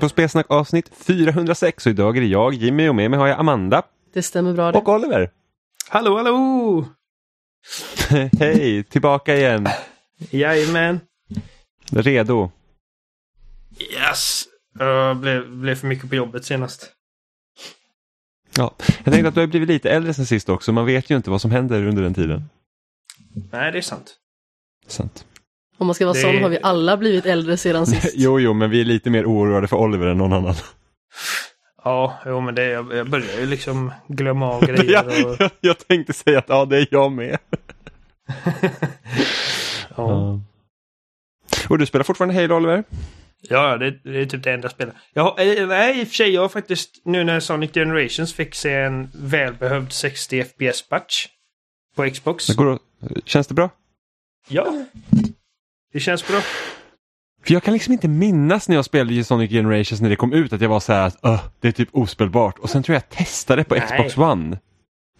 På Spelsnack avsnitt 406 och idag är det jag, Jimmy och med mig har jag Amanda Det stämmer bra det. och Oliver. Hallå, hallå! Hej, tillbaka igen. Jajamän. Redo. Yes! Jag blev, blev för mycket på jobbet senast. Ja, jag tänkte att du har blivit lite äldre sen sist också. Man vet ju inte vad som händer under den tiden. Nej, det är sant. Sant. Om man ska vara Det- sån har vi alla blivit äldre sedan sist. Jo, jo, men vi är lite mer oroade för Oliver än någon annan. Ja, jo men det, jag, jag börjar ju liksom glömma av grejer jag, och... jag, jag tänkte säga att ja, det är jag med. Ja, Och du spelar fortfarande Halo, Oliver? ja det, det är typ det enda spelet. Jag har, eh, nej, i och för sig, jag har faktiskt nu när Sonic Generations fick se en välbehövd 60 FPS-patch på Xbox. Det går, känns det bra? Ja. Det känns bra. För jag kan liksom inte minnas när jag spelade Sonic Generations när det kom ut att jag var så här att "Öh, det är typ ospelbart. Och sen tror jag jag testade på Nej. Xbox One.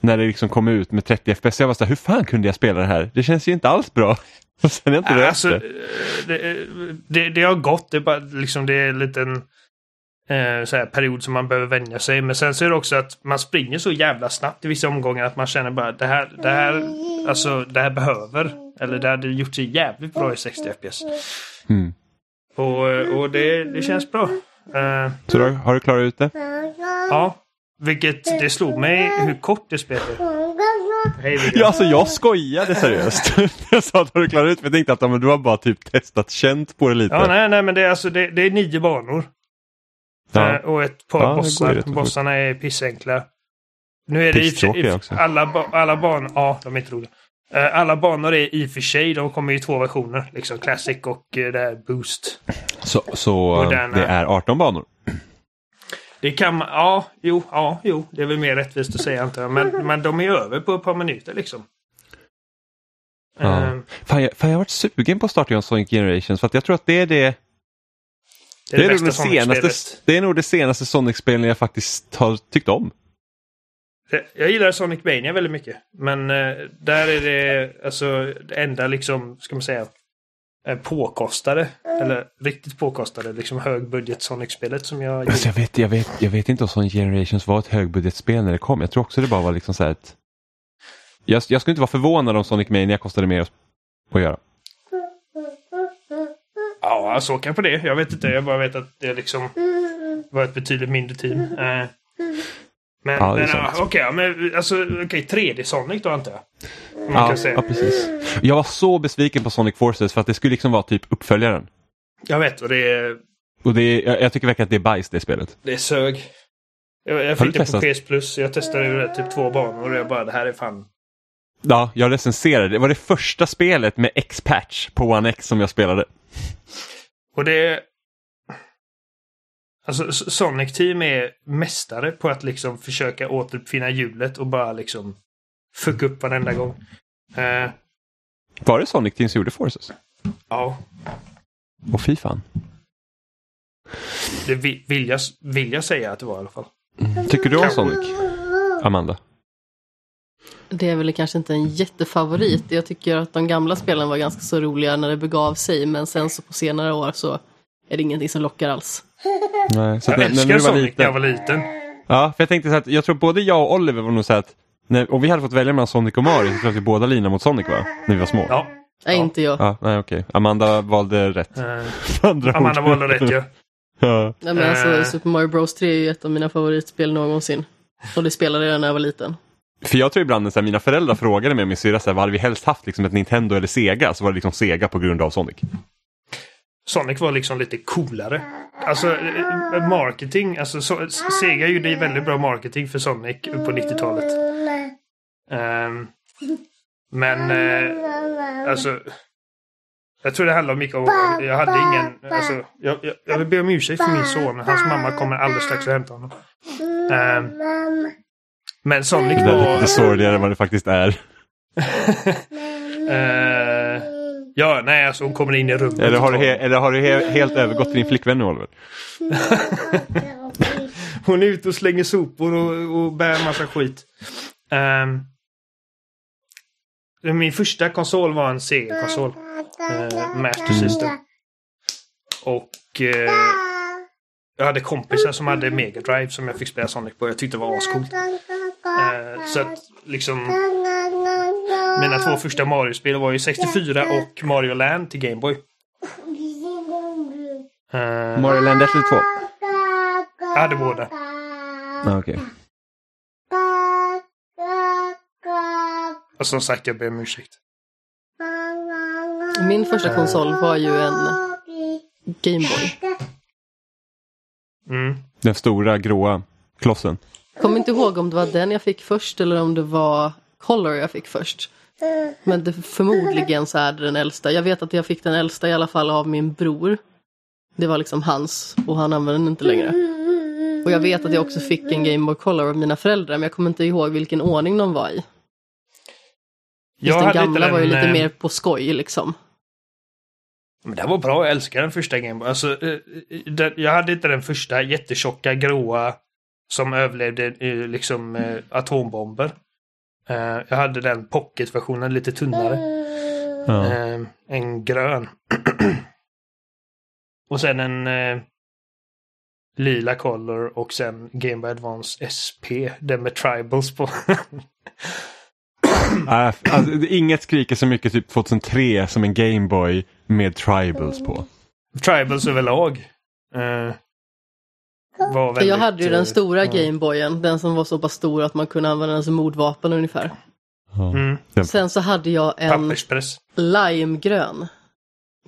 När det liksom kom ut med 30 FPS. Jag var så här, hur fan kunde jag spela det här? Det känns ju inte alls bra. Och sen har jag inte rört Alltså, det. det, det, det har gått. Det är bara liksom det är en liten eh, så här, period som man behöver vänja sig. Men sen så är det också att man springer så jävla snabbt i vissa omgångar att man känner bara det här, det här, alltså det här behöver. Eller det hade gjort sig jävligt bra i 60 FPS. Mm. Och, och det, det känns bra. Eh, Så då, har du klarat ut det? ja. Vilket det slog mig hur kort det spelet. Hej. Ja, alltså jag skojade seriöst. jag sa att har du klarat ut? För jag tänkte att ja, men du har bara typ testat känt på det lite. Ja, nej, nej, men det är alltså det, det är nio banor. Ja. Eh, och ett par Ja, bossar. Bossarna är pissenkla. Nu är det i också. alla, alla banor, ja de är inte roliga. Eh, Alla banor är i och för sig, de kommer i två versioner. Liksom Classic och uh, det här Boost. Så, så Moderna. det är 18 banor? Det kan man, ja, jo, ja, jo, det är väl mer rättvist att säga antar jag. Men, men de är över på ett par minuter liksom. Ja. Eh, Fan, jag, fan, jag har varit sugen på att starta Sonic Generations för att jag tror att det är det det är det, nog bästa det, senaste, det är nog det senaste Sonic-spelen jag faktiskt har tyckt om. Jag gillar Sonic Mania väldigt mycket. Men eh, där är det alltså det enda liksom, ska man säga, eh, påkostade. Eller riktigt påkostade, liksom högbudget Sonic-spelet som jag Alltså, gillar. jag, vet, jag, vet, jag vet inte om Sonic Generations var ett högbudgetspel när det kom. Jag tror också det bara var liksom så här ett... Jag, jag skulle inte vara förvånad om Sonic Mania kostade mer att, att göra. Ja, så kan på det. Jag vet inte. Jag bara vet att det liksom var ett betydligt mindre team. Eh, Men, Ja, men okej, men alltså okej, 3D Sonic då antar jag. Ja, ja, precis. Jag var så besviken på Sonic Forces för att det skulle liksom vara typ uppföljaren. Jag vet, och det är, Och det är, jag, jag tycker verkligen att det är bajs det spelet. det är sög. Jag, jag fick det på testat? PS Plus. Jag testade ju det typ två banor och jag bara, det här är fan Ja, jag recenserade. Det var det första spelet med X-Patch på One X som jag spelade. Och det... Alltså Sonic Team är mästare på att liksom försöka återuppfinna hjulet och bara liksom fucka upp varenda gång. Eh, Var det Sonic Team som gjorde Forces? ja, Och fy fan. det vi- vill jag, vill jag säga att det var i alla fall. Tycker du om Sonic, Amanda? Det är väl kanske inte en jättefavorit. Jag tycker att de gamla spelen var ganska så roliga när det begav sig. Men sen så på senare år så är det ingenting som lockar alls. Nej, så Jag när, när älskar var Sonic när liten. jag var liten. Ja, för jag tänkte så att jag tror både jag och Oliver var nog så att när, om vi hade fått välja mellan Sonic och Mario så tror jag att vi båda linade mot Sonic va? När vi var små. Ja. Nej, Ja. inte jag. Ja, nej okej. Amanda valde rätt. Eh, Andra Amanda valde rätt ju. ja. Nej, men alltså, Eh. Super Mario Bros 3 är ju ett av mina favoritspel någonsin. Och det spelade jag när jag var liten. För jag tror ibland när mina föräldrar frågade mig och min syrra vad hade vi helst haft, liksom ett Nintendo eller Sega? Så var det liksom Sega på grund av Sonic. Sonic var liksom lite coolare. Alltså eh, marketing, alltså så, Sega gjorde ju väldigt bra marketing för Sonic på 90-talet. Ehm, men eh, alltså jag tror det handlar mycket om jag hade ingen, alltså jag, jag, jag vill be om ursäkt för min son. Hans mamma kommer alldeles strax att hämta honom. Ehm, men Sonic Det är var... lite sorgligare än vad det faktiskt är. eh, ja, nej alltså hon kommer in i rummet. Eller har du, he- eller har du he- helt övergått till din flickvän nu Oliver? Hon är ute och slänger sopor och, och bär en massa skit. Ehm, min första konsol var en Sega-konsol. Uh, Master System. Och eh, jag hade kompisar som hade Mega Drive som jag fick spela Sonic på. Jag tyckte det var ascoolt. Eh, så att liksom mina två första Mario-spel var ju 64 och Mario Land till Game Boy. Eh, Mario Land 1 eller 2? jag hade båda. Ah, okej. Och som sagt, jag ber om ursäkt. Min första konsol var ju en Gameboy. Mm. Den stora gråa klossen. Kommer inte ihåg om det var den jag fick först eller om det var Color jag fick först. Men det, förmodligen så är det den äldsta. Jag vet att jag fick den äldsta i alla fall av min bror. Det var liksom hans och han använde den inte längre. Och jag vet att jag också fick en Game Boy Color av mina föräldrar men jag kommer inte ihåg vilken ordning de var i. Just den hade inte gamla var ju lite eh, mer på skoj liksom. Men den var bra, jag älskar den första Game Boy. Alltså, eh, den, jag hade inte den första jättetjocka gråa som överlevde eh, liksom eh, atombomber. Eh, jag hade den pocketversionen lite tunnare. Eh, en grön. och sen en eh, lila color och sen Game Boy Advance SP. Den med tribals på. Äh, alltså, det- inget skriker så mycket typ 2003 som en Gameboy med tribals på. tribals överlag. Eh, var För jag väldigt, hade ju den eh, stora ja. Gameboyen, den som var så pass stor att man kunde använda den som mordvapen ungefär. Mm, Sen så hade jag en limegrön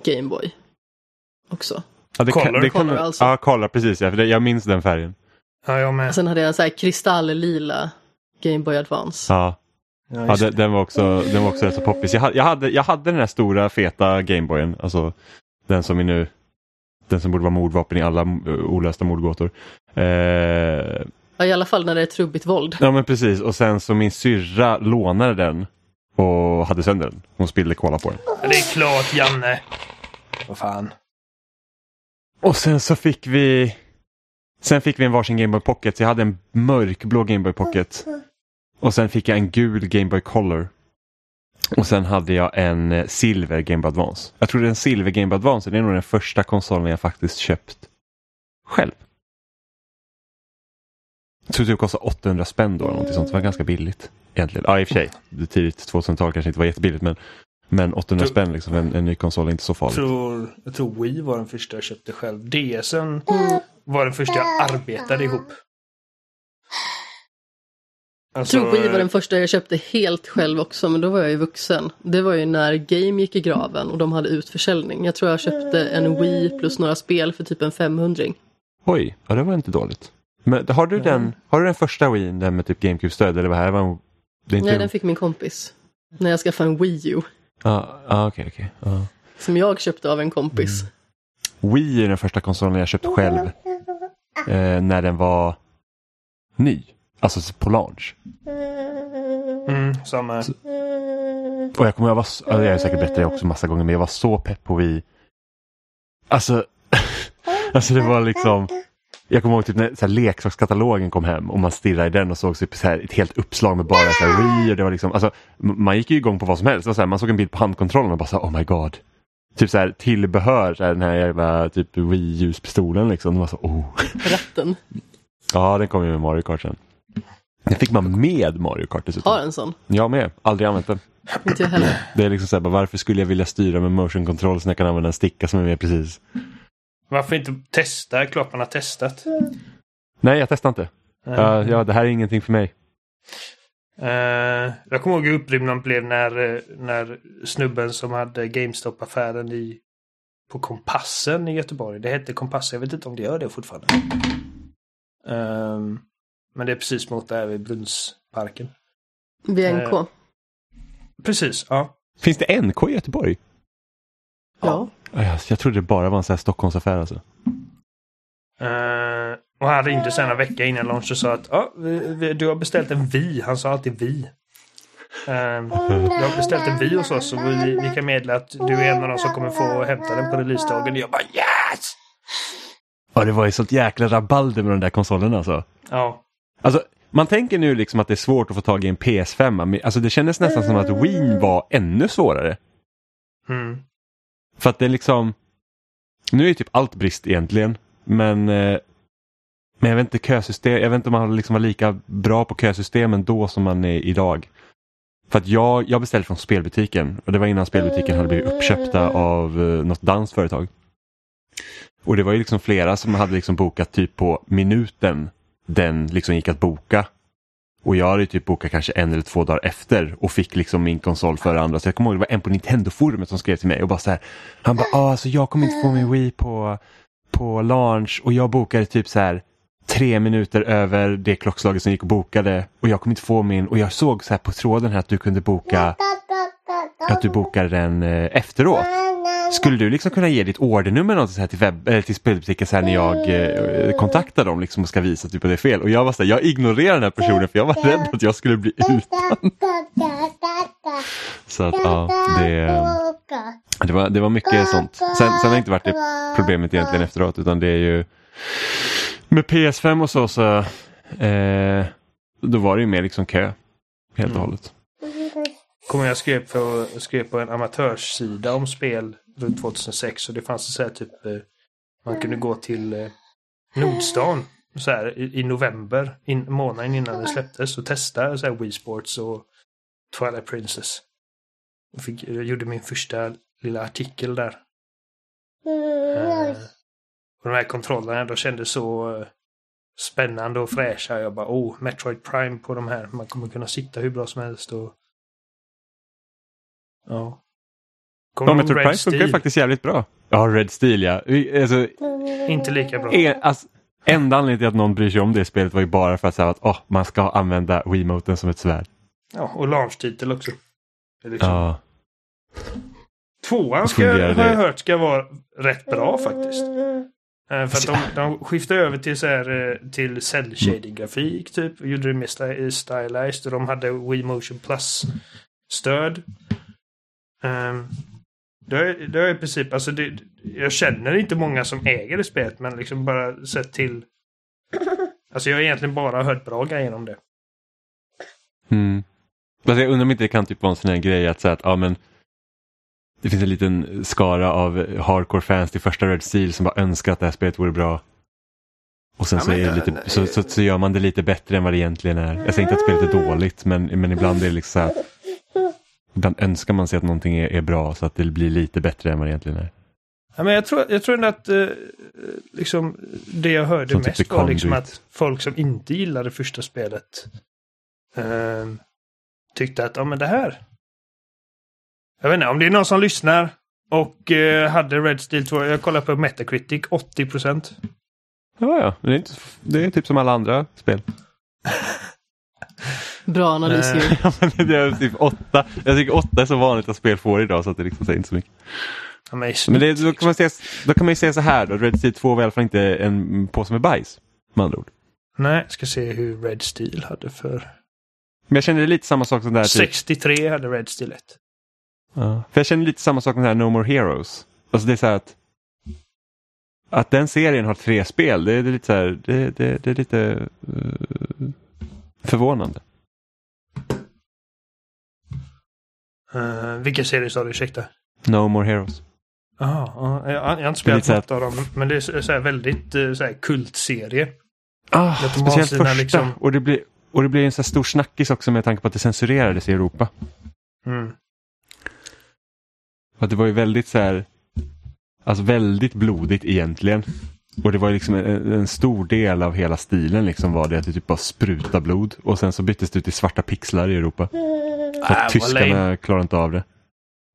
Gameboy. Också. Ja, det kan, Color. det kan, Color, alltså. Ja, color precis. Ja, för det, jag minns den färgen. Ja, jag med. Sen hade jag en så här kristalllila Gameboy Advance. Ja, Ja, ja den, den var också, den var också rätt så poppis. Jag, hade- jag, hade, jag hade den här stora feta Gameboyen. Alltså den som är nu den som borde vara mordvapen i alla eh, olösta mordgåtor. Eh, Ja, I alla fall när det är trubbigt våld. ja men precis och sen så min syrra lånade den och hade sönder den. Hon spillde cola på den. Ja, Det är klart, Janne. Vad fan. Och sen så fick vi Sen fick vi en varsin Game Boy Pocket. Så jag hade en mörkblå Game Boy Pocket. Och sen fick jag en gul Game Boy Color. Och sen hade jag en eh, silver Game Boy Advance. Jag tror den silver Game Boy Advance det är nog den första konsolen jag faktiskt köpt själv. Jag tror det kostade 800 spänn då eller någonting sånt. Det var ganska billigt. Egentligen. Ja i och för sig. Det tidigt 2000-tal kanske inte var jättebilligt men, men 800 Du- spänn liksom, en, en ny konsol är inte så farligt. tror, jag tror Wii var den första jag köpte själv. DSen var den första jag arbetade ihop. Jag Alltså, tror Wii var den första jag köpte helt själv också, men då var jag ju vuxen. Det var ju när Game gick i graven och de hade utförsäljning. Jag tror jag köpte en Wii plus några spel för typ en 500 Oj, ja, det var inte dåligt. Men har du, den, har du den första Wii, den med typ GameCube-stöd? Eller vad här var en- det är inte Nej, den fick min kompis. När jag skaffade en Wii U. Ja, okej, okej. Som jag köpte av en kompis. Wii är den första konsolen jag köpt själv. Eh, när den var ny. Alltså på launch. Mm, samma. Och jag kommer jag var, så- ja, jag är säkert det också massa gånger, men jag var så pepp på Wii. Alltså, alltså det var liksom. Jag kommer ihåg typ när så här, leksakskatalogen kom hem och man stirrade i den och såg typ så här, ett helt uppslag med bara så här, och det var liksom, alltså, man gick ju igång på vad som helst. Så här, man såg en bild på handkontrollen och bara så här, oh my god. Typ så här tillbehör, så här, den här jävla typ Wii-ljuspistolen liksom. Det var så, oh. Ratten. Ja, den kom ju med Mario Kart sen. Den fick man med Mario Kart dessutom. Har en sån. Jag med, aldrig använt den. Inte jag heller. Det är liksom så här, bara, varför skulle jag vilja styra med motion control så jag kan använda en sticka som är med precis? Varför inte testa? Klart man har testat. Nej, jag testar inte. Eh, Ja, ja, det här är ingenting för mig. eh, jag kommer ihåg hur upprymd man blev när, eh, när snubben som hade GameStop-affären i på Kompassen i Göteborg. Det hette Kompassen. Jag vet inte om det gör det fortfarande. Ehm, men det är precis mot där vid Brunnsparken. VNK. Eh. Precis, ja. Finns det NK i Göteborg? Ja. Ja, Jag, trodde det bara var en sån här Stockholmsaffär alltså. Eh, och han ringde sen en vecka innan lunch och sa att ja, vi, vi, du har beställt en vi. Han sa alltid vi. Um, du har beställt en vi hos oss och vi, vi kan meddela att du är en av de som kommer få hämta den på releasedagen. Jag bara yes! Ja, det var ju sånt jäkla rabalder med de där konsolerna alltså. Ja. Alltså, man tänker nu liksom att det är svårt att få tag i en PS5. Men alltså, det kändes nästan som att Wii var ännu svårare. Mm. För att det är liksom... Nu är ju typ allt brist egentligen. Men eh, Men jag vet inte kösystem, jag vet inte om man liksom var lika bra på kösystemen då som man är idag. För att jag, jag beställde från spelbutiken och det var innan spelbutiken hade blivit uppköpta av uh, något danskt företag. Och det var ju liksom flera som hade liksom bokat typ på minuten den liksom gick att boka. Och jag hade typ bokat kanske en eller två dagar efter och fick liksom min konsol före andra. Så jag kommer ihåg det var en på Nintendo-forumet som skrev till mig och bara så här. Han bara, ah, alltså jag kommer inte få min Wii på, på launch och jag bokade typ så här tre minuter över det klockslaget som gick och bokade och jag kommer inte få min och jag såg så här på tråden här att du kunde boka att du bokade den eh, efteråt. Skulle du liksom kunna ge ditt ordernummer något så här till, webb, eller till spelbutiken så här när jag eh, kontaktar dem liksom och ska visa typ att det är fel? Och jag var så här, jag ignorerar den här personen för jag var rädd att jag skulle bli utan. Så att ja, det, det, var, det var mycket sånt. Sen, sen har det inte varit det problemet egentligen efteråt utan det är ju med PS5 och så, så eh, då var det ju mer liksom kö helt och hållet. Kommer jag skrev på, skrev på en amatörssida om spel runt 2006 och det fanns så här typ eh, man kunde gå till eh, Nordstan så här, i, i november, in, månaden innan det släpptes och testa så här Wii Sports och Twilight Princess. Jag, fick, jag gjorde min första lilla artikel där. Eh, och de här kontrollerna de kändes så eh, spännande och fräscha. Jag bara, oh, Metroid Prime på de här. Man kommer kunna sitta hur bra som helst och... Ja. Metroid Prime funkar faktiskt jävligt bra. Ja, Red Steel ja. Alltså, Inte lika bra. En, alltså, enda anledningen till att någon bryr sig om det spelet var ju bara för att säga att oh, man ska använda Wiimoten som ett svärd. Ja, och launch-titel också. Liksom... Ja. Tvåan ska, har jag hört ska vara rätt bra faktiskt. Eh, för att de, de skiftade över till, så här, eh, till cell shading grafik typ. Och gjorde det mer stylized och de hade Wii Motion Plus stöd. Um, det är, det är i princip, alltså det, jag känner inte många som äger det spelet men liksom bara sett till Alltså jag har egentligen bara hört bra grejer om det. Mm. Alltså jag undrar om inte det kan typ vara en sån här grej att säga att ja men det finns en liten skara av hardcore fans till första Red Steel som bara önskar att det här spelet vore bra. Och sen ja, så, är det lite, så, så, så, gör man det lite bättre än vad det egentligen är. Jag säger inte att spelet är dåligt men, men ibland är det liksom så här, Ibland önskar man sig att någonting är, är, bra så att det blir lite bättre än vad det egentligen är. Ja, men jag tror, jag tror att eh, liksom, det jag hörde Som typ mest var liksom att folk som inte gillade första spelet eh, tyckte att ja, men det här jag vet inte, om det är någon som lyssnar och eh, hade Red Steel 2. Jag kollar på Metacritic, 80 procent. Ja, ja. Det är, inte, det är typ som alla andra spel. Bra analys ju. ja, men det är typ åtta. Jag tycker åtta är så vanligt att spel får idag så att det liksom säger inte så mycket. Ja, men, men det, då, kan man säga, då kan man ju säga så här då. Red Steel 2 var i alla fall inte en påse med bajs. Med andra ord. Nej, ska se hur Red Steel hade för... Men jag känner det lite samma sak som där. 63 typ... hade Red Steel 1. Ja. För jag känner lite samma sak med här No More Heroes. Alltså det är så här att att den serien har tre spel, det är, lite så här, det, det, det är lite uh, förvånande. Uh, vilka serier sa du, ursäkta? No More Heroes. Jaha, uh, jag, jag har inte spelat något av dem, men det är så här väldigt uh, så här kultserie. Ah, speciellt första. Liksom... Och, det blir, och det blir en så här stor snackis också med tanke på att det censurerades i Europa. Mm. Att det var ju väldigt så här, alltså väldigt blodigt egentligen. Och det var liksom en, en, stor del av hela stilen liksom var det att det typ bara spruta blod. Och sen så byttes det ut till svarta pixlar i Europa. För äh, tyskarna klarar inte av det.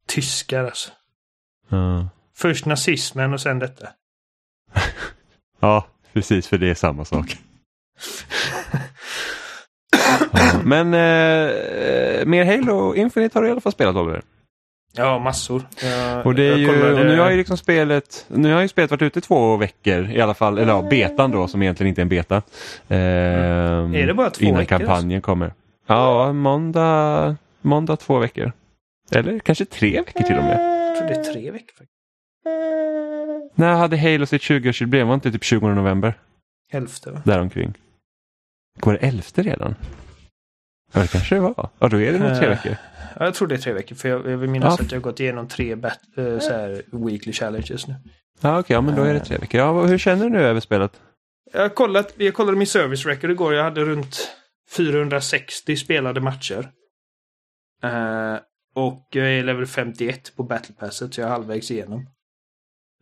Tyskar alltså. Ja. Först nazismen och sen detta. ja, precis för det är samma sak. ja, men eh, mer Halo Infinite har du i alla fall spelat Oliver? Ja, massor. Jag, och, det är ju, och nu har ju liksom spelet, nu har ju spelet varit ute i två veckor i alla fall, eller ja, betan då som egentligen inte är en beta. Eh, är det bara två innan veckor? kampanjen kommer. Ja, måndag, måndag två veckor. Eller kanske tre veckor till och med. Jag tror det är tre veckor. faktiskt. När hade Halo sitt 20-årsjubileum? Var inte typ 20 november? Elfte va? Däromkring. Går det elfte redan? Ja, det kanske det var. Ja, då är det nog tre eh, veckor. Ja, jag tror det är tre veckor. För jag, jag vill minnas ja. att jag har gått igenom tre bat, äh, så här, weekly challenges nu. Ja, okej. Ja, men då är det tre veckor. Ja, hur känner du nu över spelet? Jag, kollat, jag kollade min service record igår. Jag hade runt 460 spelade matcher. Uh, och jag är level 51 på Battle Passet så jag är halvvägs igenom.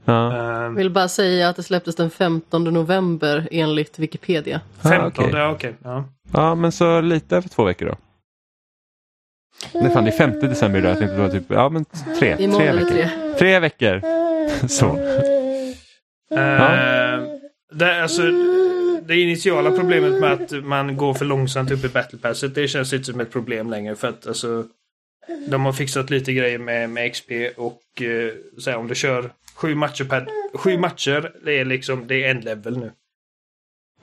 Ja. Uh, Jag vill bara säga att det släpptes den 15 november enligt Wikipedia. 15, Ah, okej. ja okej. Ja. ja, men så lite över två veckor då. Nej, fan, det är 5 december idag. Jag tänkte det var typ, ja men tre, Imorgon tre veckor. tre. Tre veckor. Så. Eh, det, alltså, det initiala problemet med att man går för långsamt upp i Battle Passet, det känns inte som ett problem längre. För att alltså, de har fixat lite grejer med, med XP och eh, så här, om du kör sju matcher per... Sju matcher, det är liksom, det är en level nu.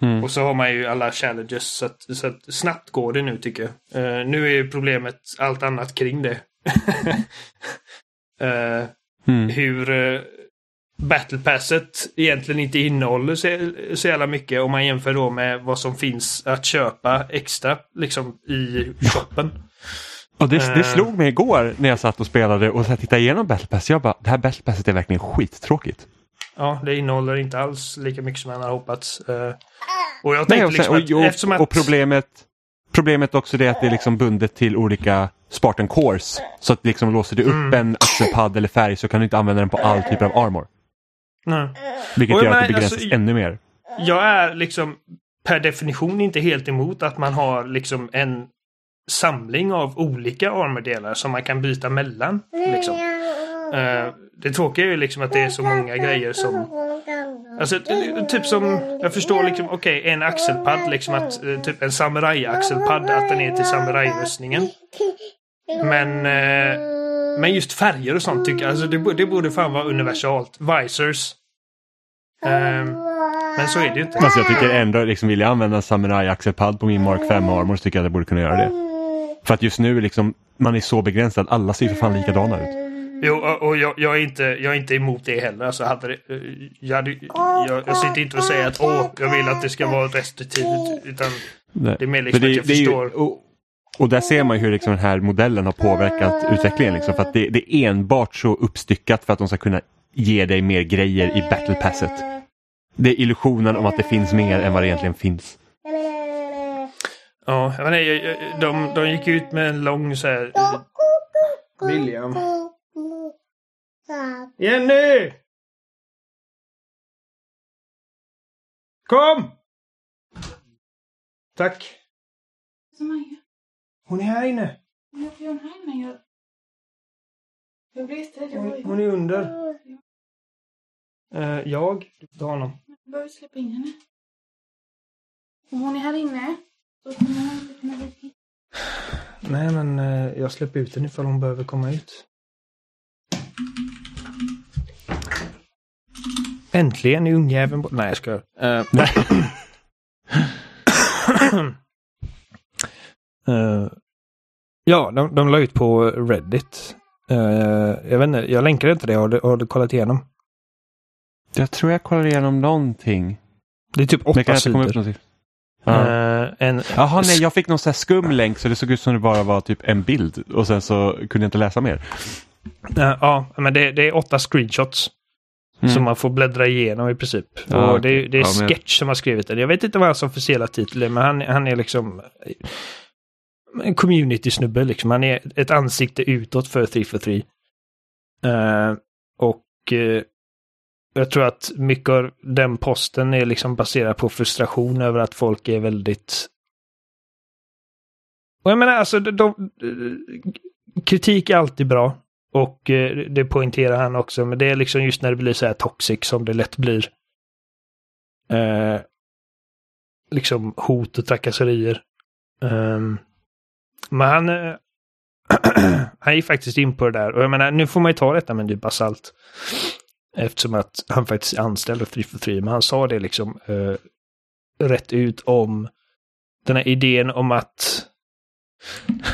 Mm. Och så har man ju alla challenges så att, så att snabbt går det nu tycker jag. Eh, nu är ju problemet allt annat kring det. Eh, Mm. hur uh, Battle Passet egentligen inte innehåller så, så jävla mycket om man jämför då med vad som finns att köpa extra liksom i shoppen. Och det, det Eh. slog mig igår när jag satt och spelade och så tittade igenom Battle Pass. Jag bara, det här Battle Passet är verkligen skittråkigt. Ja, det innehåller inte alls lika mycket som man har hoppats. Eh, och jag Nej, tänkte och, sen, liksom att och, eftersom att... och problemet, problemet också är att det är liksom bundet till olika Spartan Cores. Så att liksom låser du upp Mm. en axelpadd eller färg så kan du inte använda den på all typ av armor. Nej. Vilket gör att det begränsas alltså, ännu mer. Jag är liksom per definition inte helt emot att man har liksom en samling av olika armordelar som man kan byta mellan. Liksom. Eh, det tråkiga är ju liksom att det är så många grejer som... Alltså typ som, jag förstår liksom, okej en axelpadd liksom att eh, typ en samuraj-axelpadd att den är till samurajrustningen. Men, eh, men just färger och sånt tycker jag, alltså det, det borde fan vara universalt. Visors. Ehm, men så är det ju inte. Alltså jag tycker ändå, liksom, vill jag använda en Samurai axelpadd på min Mark 5 armor så tycker jag att jag borde kunna göra det. För att just nu liksom, man är så begränsad, alla ser för fan likadana ut. Jo, och jag, jag, är inte, jag är inte emot det heller. Alltså, hade det, eh, jag, hade, jag, jag sitter inte och säger att åh, jag vill att det ska vara restriktivt. Utan Nej. det är mer liksom För att jag det är ju- förstår. och, och där ser man ju hur liksom den här modellen har påverkat utvecklingen. Liksom, för att det, det är enbart så uppstyckat för att de ska kunna ge dig mer grejer i battle passet. Det är illusionen om att det finns mer än vad det egentligen finns. Ja, jag menar, de, de gick ut med en lång så här... William. Jenny! Kom! Tack. Hon är här inne. Varför gör hon här inne? Jag, jag. Jag, Hon, är under. Eh, jag? Du får ta honom. jag behöver släppa in henne. Om hon är här inne så kommer hon inte kunna hit. Nej, men eh, jag släpper ut henne ifall hon behöver komma ut. Äntligen är ungjäveln bort. Nej, jag ska. Uh, uh, ja, de, de la ut på Reddit. Uh, jag vet inte, jag länkade inte det. Har du, har du kollat igenom? Jag tror jag kollar igenom någonting. Det är typ Men det åtta kan inte komma upp sidor. någonting. Ja. Eh, en, Jaha, nej, jag fick någon sån här skum länk så det såg ut som det bara var typ en bild och sen så kunde jag inte läsa mer. Ja, men det, det är åtta screenshots. Mm. Som man får bläddra igenom i princip. Ja, och det, det är Ja, men- Sketch som har skrivit den. Jag vet inte vad hans officiella titel är, men han, han är liksom en community-snubbe. Liksom. Han är ett ansikte utåt för 3 for 3. Eh, och uh, jag tror att mycket av den posten är liksom baserad på frustration över att folk är väldigt... Och jag menar alltså, de, de, kritik är alltid bra. Och uh, det poängterar han också, men det är liksom just när det blir så här toxic som det lätt blir. Liksom hot och trakasserier. Ehm, men han, eh, han gick faktiskt in på det där. Och jag menar, nu får man ju ta detta med en nypa salt. Eftersom att han faktiskt är anställd av 3 for Free. Men han sa det liksom eh, rätt ut om den här idén om att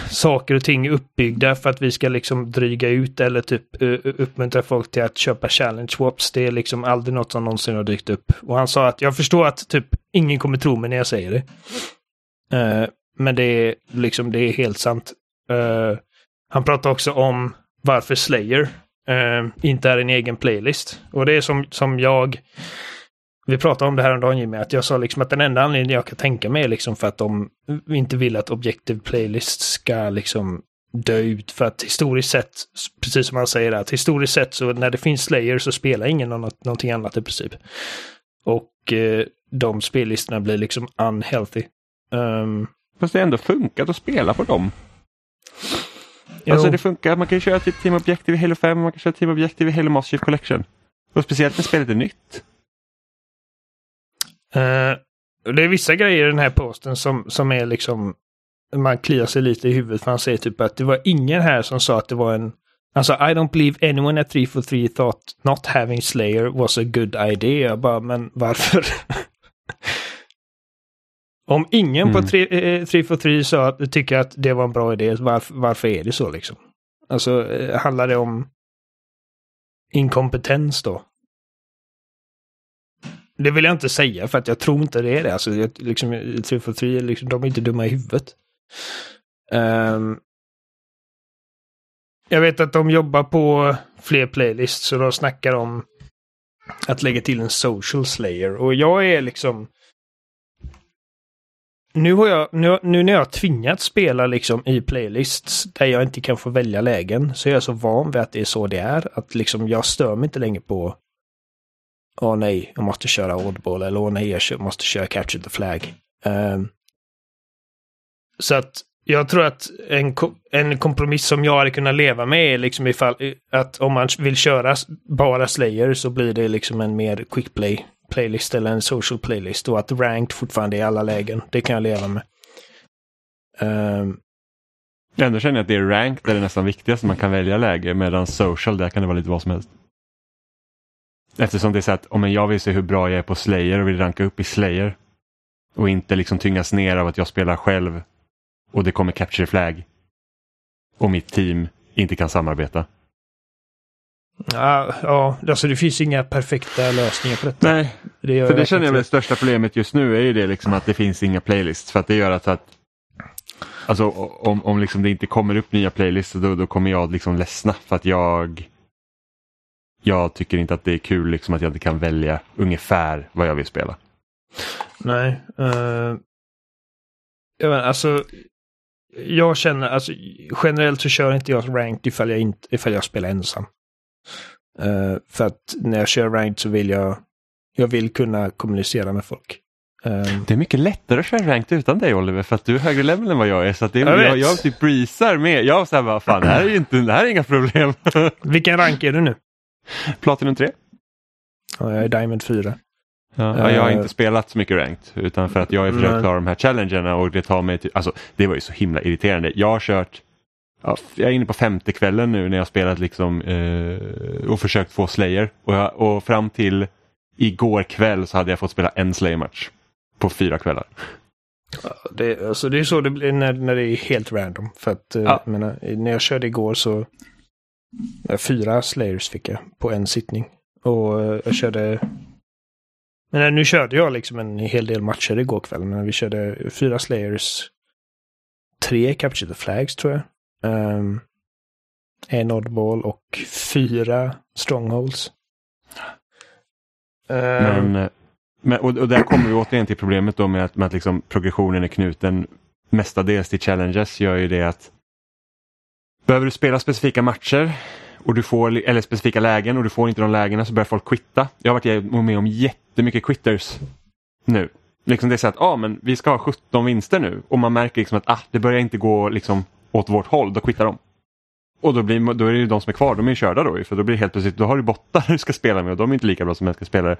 saker och ting är uppbyggda för att vi ska liksom dryga ut eller typ eh, uppmuntra folk till att köpa challenge swaps. Det är liksom aldrig något som någonsin har dykt upp. Och han sa att jag förstår att typ ingen kommer tro mig när jag säger det. Eh, men det är liksom, det är helt sant. Uh, han pratar också om varför Slayer uh, inte är en egen playlist. Och det är som, som jag Vi pratade om det här en dag Jimmy, att jag sa liksom att den enda anledningen jag kan tänka mig är liksom för att de inte vill att Objective Playlist ska liksom dö ut. För att historiskt sett, precis som han säger, att historiskt sett så när det finns Slayer så spelar ingen något, någonting annat i princip. Och eh, de spellistorna blir liksom unhealthy. Um, Fast det har ändå funkat att spela på dem. Alltså jo. det funkar, man kan köra typ Team Objective i Halo 5, man kan köra Team Objective i Halo Master Chief Collection. Och speciellt när spelet är nytt. Och det är vissa grejer i den här posten som, som är liksom man kliar sig lite i huvudet för han säger typ att det var ingen här som sa att det var en Alltså I don't believe anyone at 343 thought not having Slayer was a good idea. Jag bara, men varför? Om ingen Mm. på 3, eh, 343 sa att, tycker att det var en bra idé, varför, varför är det så liksom? Alltså, eh, handlar det om inkompetens då? Det vill jag inte säga för att jag tror inte det är det. Alltså, jag, liksom, 343, liksom, de är inte dumma i huvudet. Ehm, jag vet att de jobbar på fler playlists så de snackar om att lägga till en social slayer. Och jag är liksom... Nu, har jag, nu, nu när jag tvingats spela liksom i playlists där jag inte kan få välja lägen så är jag så van vid att det är så det är. Att liksom jag stör mig inte längre på Åh nej, jag måste köra oddball eller åh nej, jag måste köra capture the flag. Um, så att jag tror att en, en kompromiss som jag hade kunnat leva med är liksom ifall att om man vill köra bara Slayer så blir det liksom en mer quick play playlist eller en social playlist och att ranked fortfarande är i alla lägen. Det kan jag leva med. Um, Ändå känner jag att det är rank där det är nästan viktigast man kan välja läge medan social där kan det vara lite vad som helst. Eftersom det är så att om jag vill se hur bra jag är på Slayer och vill ranka upp i Slayer och inte liksom tyngas ner av att jag spelar själv och det kommer capture flag och mitt team inte kan samarbeta ja, ja, alltså det finns inga perfekta lösningar på detta. Nej, det för det känner jag väl det största problemet just nu är ju det liksom att det finns inga playlists för att det gör att, att Alltså om, om liksom det inte kommer upp nya playlists då, då kommer jag liksom ledsna för att jag Jag tycker inte att det är kul liksom att jag inte kan välja ungefär vad jag vill spela. Nej. Uh, jag vet, alltså, jag känner, alltså generellt så kör inte jag ranked ifall jag, inte, ifall jag spelar ensam. Eh, för att när jag kör ranked så vill jag, jag vill kunna kommunicera med folk. Eh, Det är mycket lättare att köra ranked utan dig Oliver för att du är högre level än vad jag är. Så det är, Jag jag, jag, typ breezar med. Jag säger bara fan det här är, inte, det här är inga problem. vilken rank är du nu? Platinum 3. Ja, jag är Diamond 4. Ja, ja, jag har Eh. inte spelat så mycket ranked utan för att jag har försökt klara de här challengerna och det tar mig till, alltså det var ju så himla irriterande. Jag har kört, ja, jag är inne på femte kvällen nu när jag spelat liksom eh, och försökt få Slayer och, jag, och fram till igår kväll så hade jag fått spela en Slayer-match på fyra kvällar. Det, alltså, det är så det blir när, när det är helt random. För att, eh, Ja. jag menar, när jag körde igår så eh, fyra slayers fick jag på en sittning. Och eh, jag körde... Men nu körde jag liksom en hel del matcher igår kväll. Men vi körde fyra slayers. Tre capture the flags tror jag. Ehm, en oddball och fyra strongholds. Ehm, Men, eh, men, och, och där kommer vi återigen till problemet då med att, med att liksom progressionen är knuten mestadels till challenges gör ju det att behöver du spela specifika matcher och du får, eller specifika lägen och du får inte de lägena så börjar folk quitta. Jag har varit med om jättemycket quitters nu. Liksom det är så att ah, men vi ska ha 17 vinster nu och man märker liksom att ah, det börjar inte gå liksom åt vårt håll, då kvittar de. Och då, blir, då är det ju de som är kvar, de är ju körda då för då blir det helt plötsligt, då har du bottar du ska spela med och de är inte lika bra som mänskliga spelare.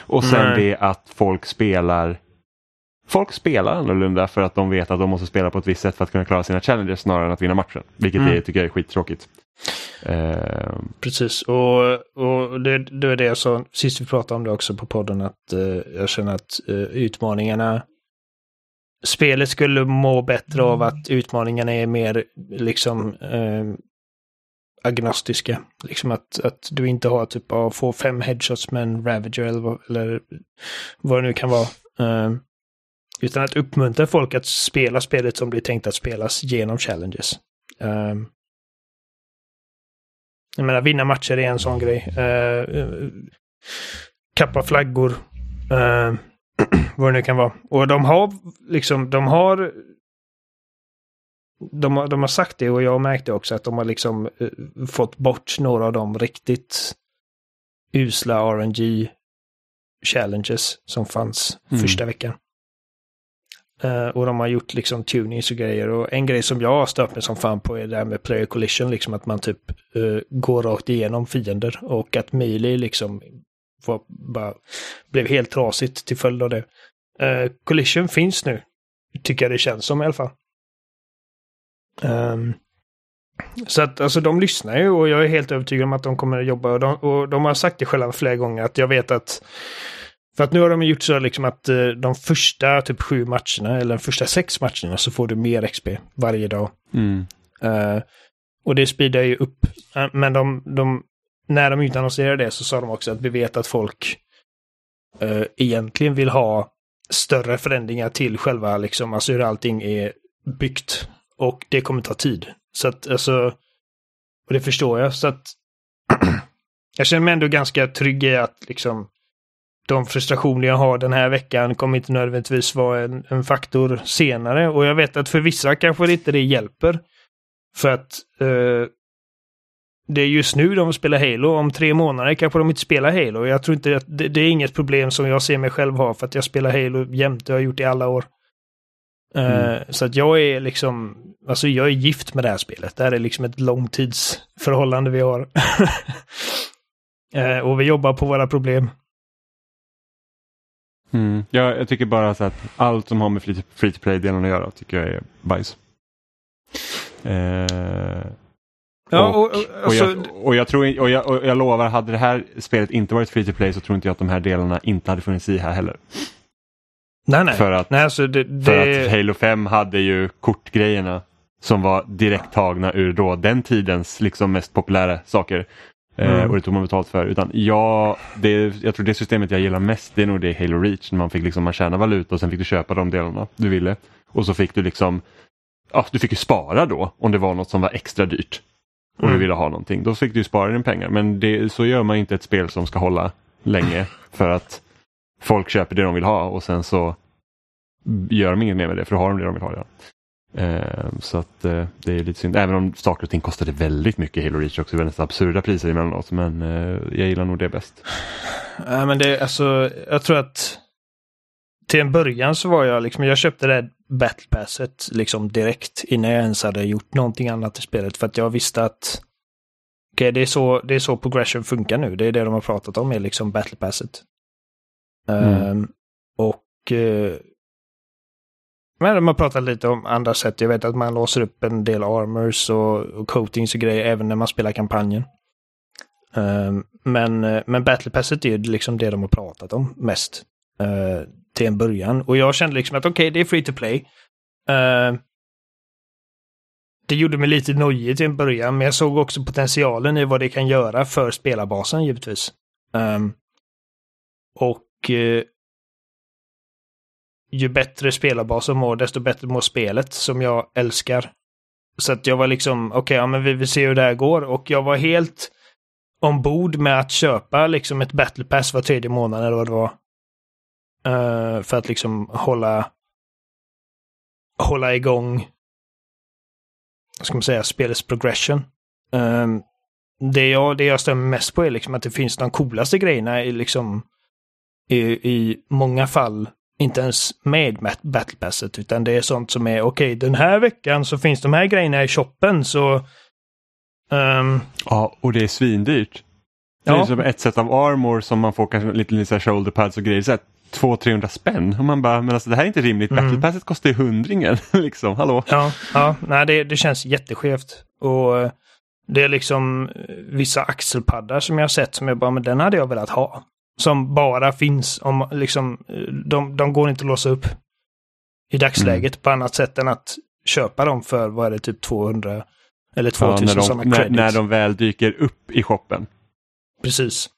Och sen Nej. det att folk spelar Folk spelar annorlunda för att de vet att de måste spela på ett visst sätt för att kunna klara sina challenges snarare än att vinna matchen. Vilket Mm. jag tycker jag är skittråkigt. Eh, Precis, och, och det, det är det jag sa sist vi pratade om det också på podden att eh, jag känner att eh, utmaningarna Spelet skulle må bättre av att utmaningarna är mer liksom eh, agnostiska. Liksom att, att du inte har typ av få fem headshots med en Ravager eller, vad- eller vad det nu kan vara. Eh, utan att uppmuntra folk att spela spelet som blir tänkt att spelas genom challenges. Eh, jag menar, vinna matcher är en sån grej. Uh, kappa flaggor Eh, vad det nu kan vara. Och de har liksom, de har de har, de har sagt det och jag märkte också att de har liksom uh, fått bort några av de riktigt usla RNG challenges som fanns Mm. första veckan. Eh, och de har gjort liksom tunings och grejer. Och en grej som jag har stört mig som fan på är det här med player collision, liksom att man typ eh, går rakt igenom fiender. Och att melee liksom var, bara blev helt trasigt till följd av det. Eh, collision finns nu, tycker jag det känns som i alla fall. Ehm, så att alltså de lyssnar ju och jag är helt övertygad om att de kommer att jobba. Och de, och de har sagt det själva flera gånger att jag vet att för att nu har de gjort så liksom att eh, de första typ sju matcherna eller de första sex matcherna så får du mer XP varje dag. Mm. Eh, och det speedar ju upp. Men de, de, när de utannonserade det så sa de också att vi vet att folk eh, egentligen vill ha större förändringar till själva liksom, alltså hur allting är byggt. Och det kommer ta tid. Så att alltså, och det förstår jag. Så att jag känner mig ändå ganska trygg i att liksom de frustrationer jag har den här veckan kommer inte nödvändigtvis vara en, en faktor senare. Och jag vet att för vissa kanske inte det hjälper. För att eh, det är just nu de spelar Halo. Om tre månader kanske de inte spelar Halo. Jag tror inte att det, det är inget problem som jag ser mig själv ha för att jag spelar Halo jämt. Det har jag gjort i alla år. Eh, Mm. Så att jag är liksom, alltså jag är gift med det här spelet. Det här är liksom ett långtidsförhållande vi har. Eh, och vi jobbar på våra problem. Mm. Ja, jag tycker bara så att allt som har med free to, free to play-delen att göra tycker jag är bajs. Eh, Ja, och, och, och, och, alltså, jag, och, jag tror, och, jag, och jag lovar, hade det här spelet inte varit free to play så tror inte jag att de här delarna inte hade funnits i här heller. nej, nej. För att, nej alltså det, för det, att Halo 5 hade ju kortgrejerna som var direkt tagna ur då den tidens liksom mest populära saker. Eh, Mm. och det tog man betalt för. Utan jag, det, jag tror det systemet jag gillar mest det är nog det Halo Reach. När man fick liksom, man tjäna valuta och sen fick du köpa de delarna du ville. Och så fick du liksom, ja du fick ju spara då om det var något som var extra dyrt. Och Mm. du ville ha någonting. Då fick du spara din pengar. Men det, så gör man inte ett spel som ska hålla länge. För att folk köper det de vill ha och sen så gör de inget mer med det för då har de det de vill ha redan. Eh, så att eh, det är lite synd. Även om saker och ting kostade väldigt mycket i Halo Reach också. Väldigt absurda priser emellanåt. Men eh, jag gillar nog det bäst. Ja, men det, alltså, jag tror att till en början så var jag liksom, jag köpte det Battle Passet liksom direkt innan jag ens hade gjort någonting annat i spelet. För att jag visste att okej, det, är så, det är så progression funkar nu. Det är det de har pratat om, är liksom Battle Passet. Mm. Ehm, och eh, men de har pratat lite om andra sätt. Jag vet att man låser upp en del armors och, och coatings och grejer även när man spelar kampanjen. Ehm, men, eh, men Battle Passet är ju liksom det de har pratat om mest. eh, till en början. Och jag kände liksom att okej, det är free to play. Uh, det gjorde mig lite nojig till en början, men jag såg också potentialen i vad det kan göra för spelarbasen givetvis. Um, och uh, ju bättre spelarbasen mår, desto bättre mår spelet som jag älskar. Så att jag var liksom, okej, ja men vi vill se hur det här går. Och jag var helt ombord med att köpa liksom ett battle pass var tredje månad eller vad det var. Eh, för att liksom hålla hålla igång vad ska man säga, spelets progression. Um, det, jag, det jag stämmer mest på är liksom att det finns de coolaste grejerna i, liksom, i, i många fall inte ens med mat- Battle Passet utan det är sånt som är okej den här veckan så finns de här grejerna i shoppen så ehm, Ja, och det är svindyrt. Det Ja. är som ett set av armor som man får kanske lite, lite shoulder pads och grejer. Så här 200-300 spänn. Och man bara, men alltså det här är inte rimligt. Mm. Battle passet kostar ju hundringen. liksom, hallå? Ja, ja nej, det, det känns jätteskevt. Och eh, det är liksom eh, vissa axelpaddar som jag har sett som jag bara, men den hade jag velat ha. Som bara finns om liksom, eh, de, de går inte att låsa upp i dagsläget på annat sätt än att köpa dem för, vad är det, typ 200 eller 2000 Ja, när, sådana de, när, credits. när de väl dyker upp i shoppen. Precis.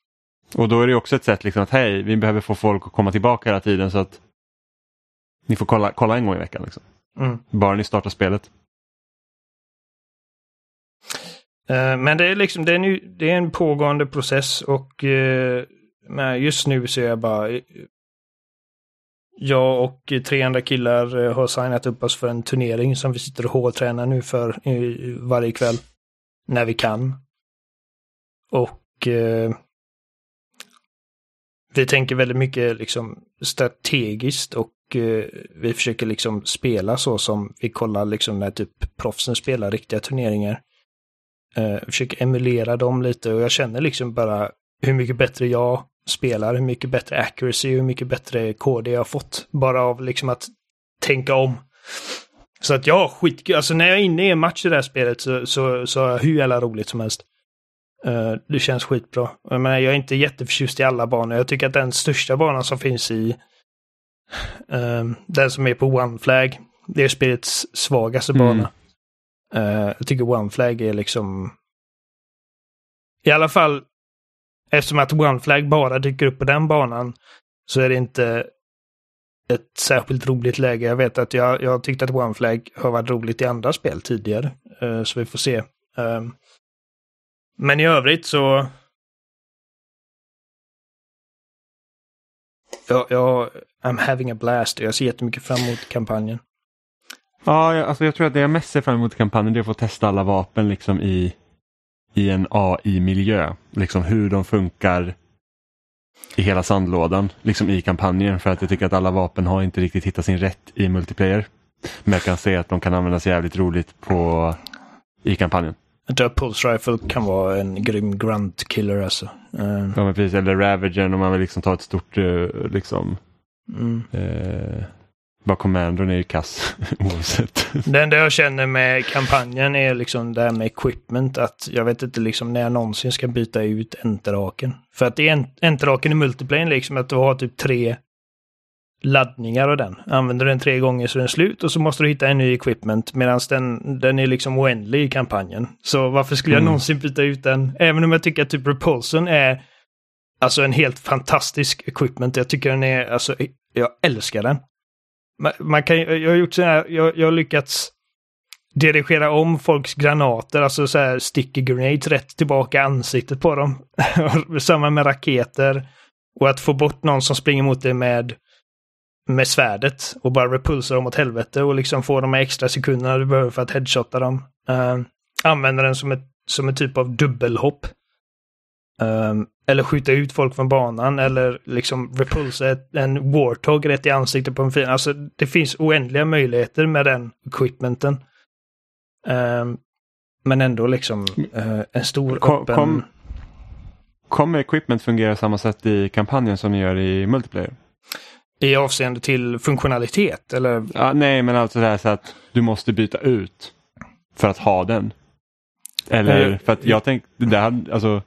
Och då är det också ett sätt liksom att hej, vi behöver få folk att komma tillbaka hela tiden så att ni får kolla, kolla en gång i veckan. Liksom. Mm. Bara ni startar spelet. Eh, Men det är liksom, det är, nu, det är en pågående process och eh, just nu så är jag bara, Jag och tre andra killar eh, har signat upp oss för en turnering som vi sitter och hårdtränar nu för eh, varje kväll. När vi kan. Och eh, vi tänker väldigt mycket liksom strategiskt och eh, vi försöker liksom spela så som vi kollar liksom när typ proffsen spelar riktiga turneringar. Eh, försöker emulera dem lite och jag känner liksom bara hur mycket bättre jag spelar, hur mycket bättre accuracy, hur mycket bättre KD jag har fått. Bara av liksom att tänka om. Så att ja, skitkul. Alltså när jag är inne i en match i det här spelet så, så, så har jag hur jävla roligt som helst. Uh, det känns skitbra. Jag, menar, jag är inte jätteförtjust i alla banor. Jag tycker att den största banan som finns i uh, den som är på One Flag, det är spelets svagaste Mm. bana. Uh, jag tycker One Flag är liksom i alla fall eftersom att One Flag bara dyker upp på den banan så är det inte ett särskilt roligt läge. Jag vet att jag, jag tyckte att One Flag har varit roligt i andra spel tidigare. Eh, så vi får se. Um, men i övrigt så... Jag, jag, I'm having a blast jag ser jättemycket fram emot kampanjen. Ja, jag, alltså jag tror att det jag mest ser fram emot i kampanjen det är att få testa alla vapen liksom i, i en AI-miljö. Liksom hur de funkar i hela sandlådan, liksom i kampanjen. För att jag tycker att alla vapen har inte riktigt hittat sin rätt i multiplayer. Men jag kan se att de kan användas jävligt roligt på, i kampanjen. Jag tror att Pulse Rifle kan vara en grym grunt killer alltså. Eh, Ja, men precis, eller Ravagern om man vill liksom ta ett stort, eh, liksom, mm. eh, bara Commandern är ju kass oavsett. Det enda jag känner med kampanjen är liksom det här med equipment. Att jag vet inte liksom när jag någonsin ska byta ut enterhaken. För att en- enterhaken i multiplayer liksom att du har typ tre laddningar av den. Använder den tre gånger så är den slut och så måste du hitta en ny equipment medan den, den är liksom oändlig i kampanjen. Så varför skulle jag Mm. någonsin byta ut den? Även om jag tycker att typ Repulsion är alltså en helt fantastisk equipment. Jag tycker den är, alltså jag älskar den. Man, man kan, jag har gjort så här, jag, jag har lyckats dirigera om folks granater, alltså så här sticky grenades rätt tillbaka i ansiktet på dem. Samma med raketer. Och att få bort någon som springer mot dig med, med svärdet och bara repulsa dem åt helvete och liksom få de här extra sekunderna du behöver för att headshotta dem. Uh, använda den som ett, som en typ av dubbelhopp. Um, eller skjuta ut folk från banan eller liksom repulsa ett, en Warthog rätt i ansiktet på en fin. Alltså det finns oändliga möjligheter med den equipmenten. Um, men ändå liksom eh, en stor Kom- öppen... kom- Kommer equipment fungera samma sätt i kampanjen som ni gör i multiplayer? I avseende till funktionalitet eller? Ja, nej, men alltså det här så att du måste byta ut för att ha den. Eller Eh, för att jag tänkte, det där, alltså,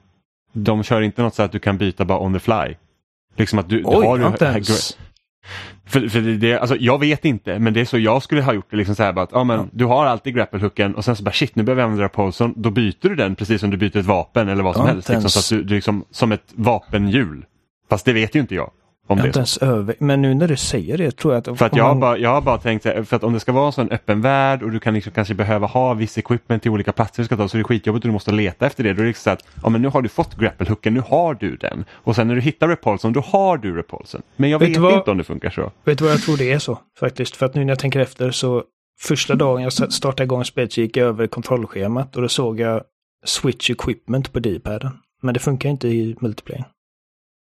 de kör inte något så att du kan byta bara on the fly. Liksom att du, Oj, har inte du, ens... för, för det, alltså, jag vet inte, men det är så jag skulle ha gjort det. Liksom så här, bara att, ja, men, Du har alltid grapplehooken och sen så bara shit, nu behöver jag använda repulsion. Då byter du den precis som du byter ett vapen eller vad som Ja, helst. Liksom, så att du, du liksom, som ett vapenhjul. Fast det vet ju inte jag. Om Jag har inte ens över... Men nu när du säger det tror jag att... För att jag har, man- bara, jag har bara tänkt för att om det ska vara en sån öppen värld och du kan liksom kanske behöva ha viss equipment till olika platser du ska ta så är det skitjobbigt och du måste leta efter det. Då är det liksom så att ja, men nu har du fått grapplehooken, nu har du den. Och sen när du hittar repulsen, då har du repulsen. Men jag Vet vet, vad? inte om det funkar så. Vet du vad jag tror det är så faktiskt? För att nu när jag tänker efter så första dagen jag startade igång spelet så gick jag över kontrollschemat och då såg jag switch equipment på D-paden. Men det funkar inte i multiplayer.